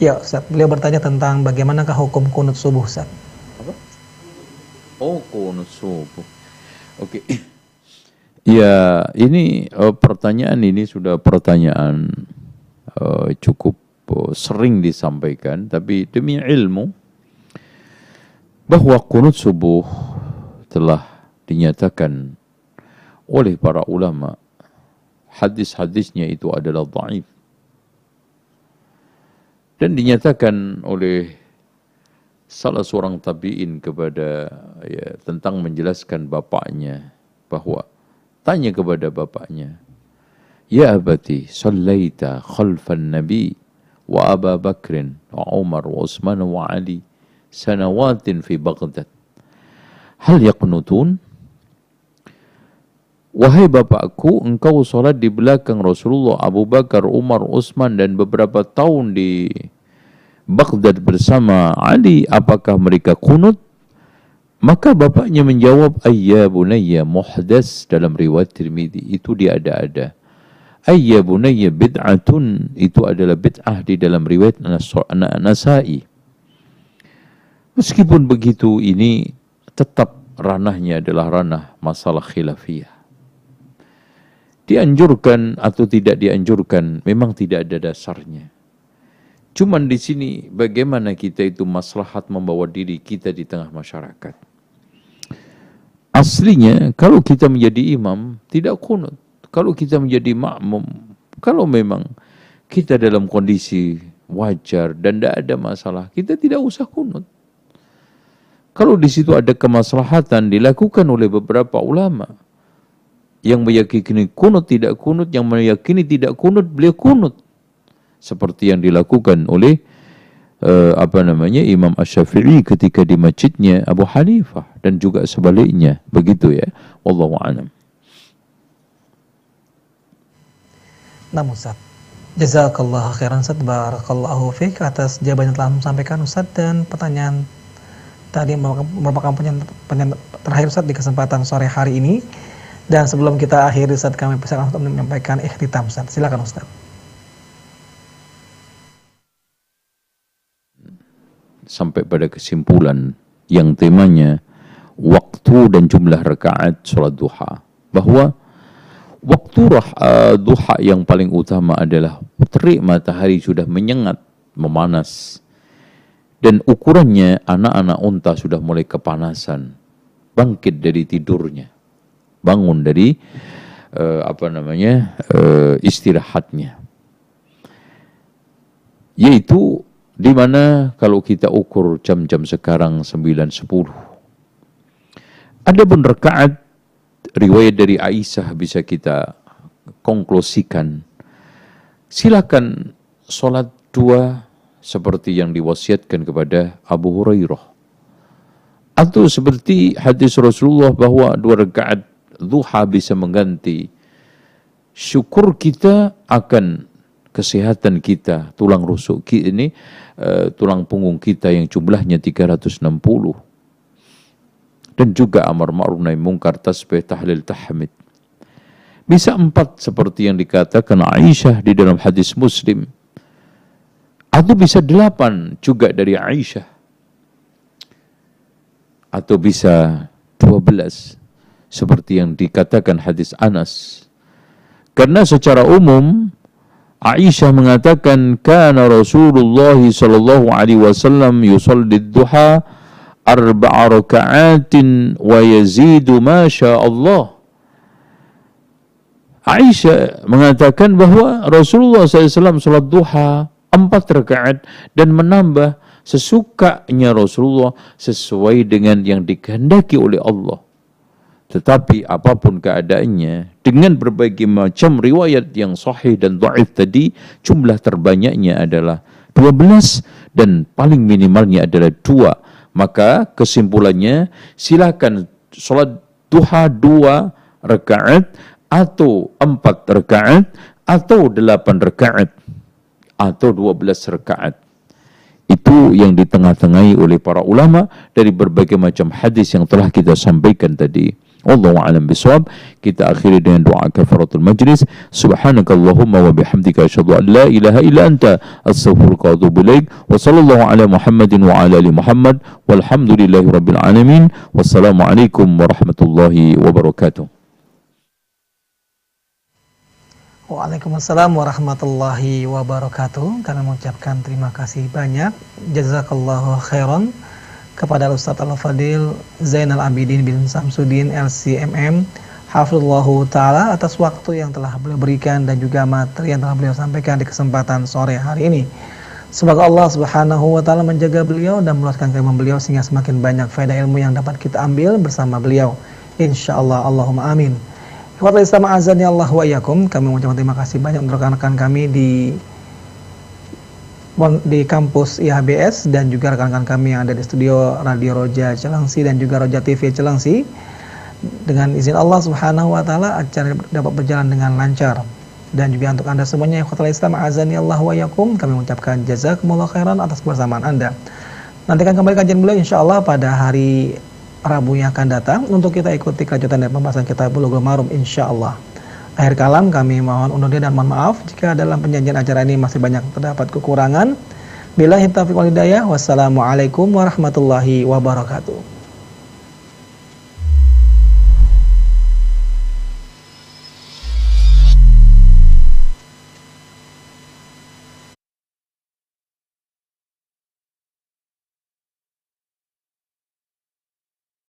A: Ya, Ustaz. Beliau bertanya tentang bagaimanakah hukum kunut subuh, Ustaz.
B: Apa? Oh, kunut subuh. Oke. Okay. Ya, ini uh, pertanyaan ini sudah pertanyaan uh, cukup uh, sering disampaikan, tapi demi ilmu bahwa kunut subuh telah dinyatakan oleh para ulama hadis-hadisnya itu adalah dhaif dan dinyatakan oleh salah seorang tabi'in kepada ya tentang menjelaskan bapaknya bahwa tanya kepada bapaknya ya abati sallaita khalfan nabi wa Abu Bakrin wa Umar wa Utsman wa Ali sanawatin fi Baghdad. Hal yaqnutun? Wahai bapakku, engkau salat di belakang Rasulullah, Abu Bakar, Umar, Utsman dan beberapa tahun di Baghdad bersama Ali, apakah mereka kunut? Maka bapaknya menjawab, Ayya bunayya muhdas dalam riwayat Tirmidzi. Itu dia ada-ada. Ayya bunayya bid'atun. Itu adalah bid'ah di dalam riwayat Nasai. Meskipun begitu ini tetap ranahnya adalah ranah masalah khilafiyah. Dianjurkan atau tidak dianjurkan memang tidak ada dasarnya. Cuman di sini bagaimana kita itu maslahat membawa diri kita di tengah masyarakat. Aslinya kalau kita menjadi imam tidak kunut. Kalau kita menjadi makmum, kalau memang kita dalam kondisi wajar dan tidak ada masalah, kita tidak usah kunut. Kalau di situ ada kemaslahatan dilakukan oleh beberapa ulama yang meyakini kunut tidak kunut, yang meyakini tidak kunut beliau kunut. Seperti yang dilakukan oleh uh, apa namanya Imam Ash-Syafi'i ketika di masjidnya Abu Hanifah dan juga sebaliknya. Begitu ya. Wallahu a'lam.
A: Namun Ustaz. Jazakallah khairan Ustaz. Barakallahu fiqh atas jawaban yang telah sampaikan Ustaz. Dan pertanyaan tadi merupakan pertanyaan terakhir Ustaz di kesempatan sore hari ini dan sebelum kita akhiri Ustaz kami persilakan untuk menyampaikan ikhtitam Ustaz silakan Ustaz
B: sampai pada kesimpulan yang temanya waktu dan jumlah rakaat sholat duha bahwa Waktu uh, duha yang paling utama adalah terik matahari sudah menyengat, memanas. Dan ukurannya anak-anak unta sudah mulai kepanasan. Bangkit dari tidurnya. Bangun dari uh, apa namanya uh, istirahatnya. Yaitu di mana kalau kita ukur jam-jam sekarang 9.10. Ada pun rakaat riwayat dari Aisyah bisa kita konklusikan. Silakan sholat dua seperti yang diwasiatkan kepada Abu Hurairah. Atau seperti hadis Rasulullah bahwa dua rakaat duha bisa mengganti syukur kita akan kesehatan kita, tulang rusuk ini, uh, tulang punggung kita yang jumlahnya 360 dan juga amar ma'ruf nahi mungkar tasbih tahlil tahmid. Bisa empat seperti yang dikatakan Aisyah di dalam hadis Muslim. Atau bisa delapan juga dari Aisyah. Atau bisa dua belas seperti yang dikatakan hadis Anas. Karena secara umum Aisyah mengatakan kana Rasulullah sallallahu alaihi wasallam yusalli duha arba'a raka'atin wa yazidu ma Allah. Aisyah mengatakan bahwa Rasulullah SAW salat duha empat rakaat dan menambah sesukanya Rasulullah sesuai dengan yang dikehendaki oleh Allah. Tetapi apa pun keadaannya, dengan berbagai macam riwayat yang sahih dan dhaif tadi, jumlah terbanyaknya adalah 12 dan paling minimalnya adalah dua maka kesimpulannya silakan sholat duha dua rakaat atau empat rakaat atau delapan rakaat atau dua belas rakaat. Itu yang ditengah-tengahi oleh para ulama dari berbagai macam hadis yang telah kita sampaikan tadi. Wallahu a'lam bishawab. Kita akhiri dengan doa kafaratul majlis. Subhanakallahumma wa bihamdika asyhadu an la ilaha illa anta astaghfiruka wa atubu ilaik. Wa sallallahu ala Muhammadin wa ala ali Muhammad. Walhamdulillahi rabbil alamin. Wassalamualaikum warahmatullahi wabarakatuh.
A: Waalaikumsalam warahmatullahi wabarakatuh. Kami mengucapkan terima kasih banyak. Jazakallahu khairan kepada Ustaz Al-Fadil Zainal Abidin bin Samsudin LCMM Hafizullahu Ta'ala atas waktu yang telah beliau berikan dan juga materi yang telah beliau sampaikan di kesempatan sore hari ini. Semoga Allah Subhanahu wa taala menjaga beliau dan meluaskan keimanan beliau sehingga semakin banyak faedah ilmu yang dapat kita ambil bersama beliau. Insyaallah Allahumma amin. Kepada Islam azani Allah wa kami mengucapkan terima kasih banyak untuk rekan-rekan kami di di kampus IHBS dan juga rekan-rekan kami yang ada di studio Radio Roja Celangsi dan juga Roja TV Celangsi. Dengan izin Allah Subhanahu wa taala acara dapat berjalan dengan lancar. Dan juga untuk Anda semuanya yang khotul Islam azani Allah wa yakum kami mengucapkan jazakumullah khairan atas kebersamaan Anda. Nantikan kembali kajian beliau insyaallah pada hari Rabu yang akan datang untuk kita ikuti kelanjutan dan pembahasan kita Bulughul Marum insyaallah. Akhir kalam kami mohon undur diri dan mohon maaf jika dalam penjanjian acara ini masih banyak terdapat kekurangan. Bila taufiq wal hidayah. Wassalamualaikum warahmatullahi wabarakatuh.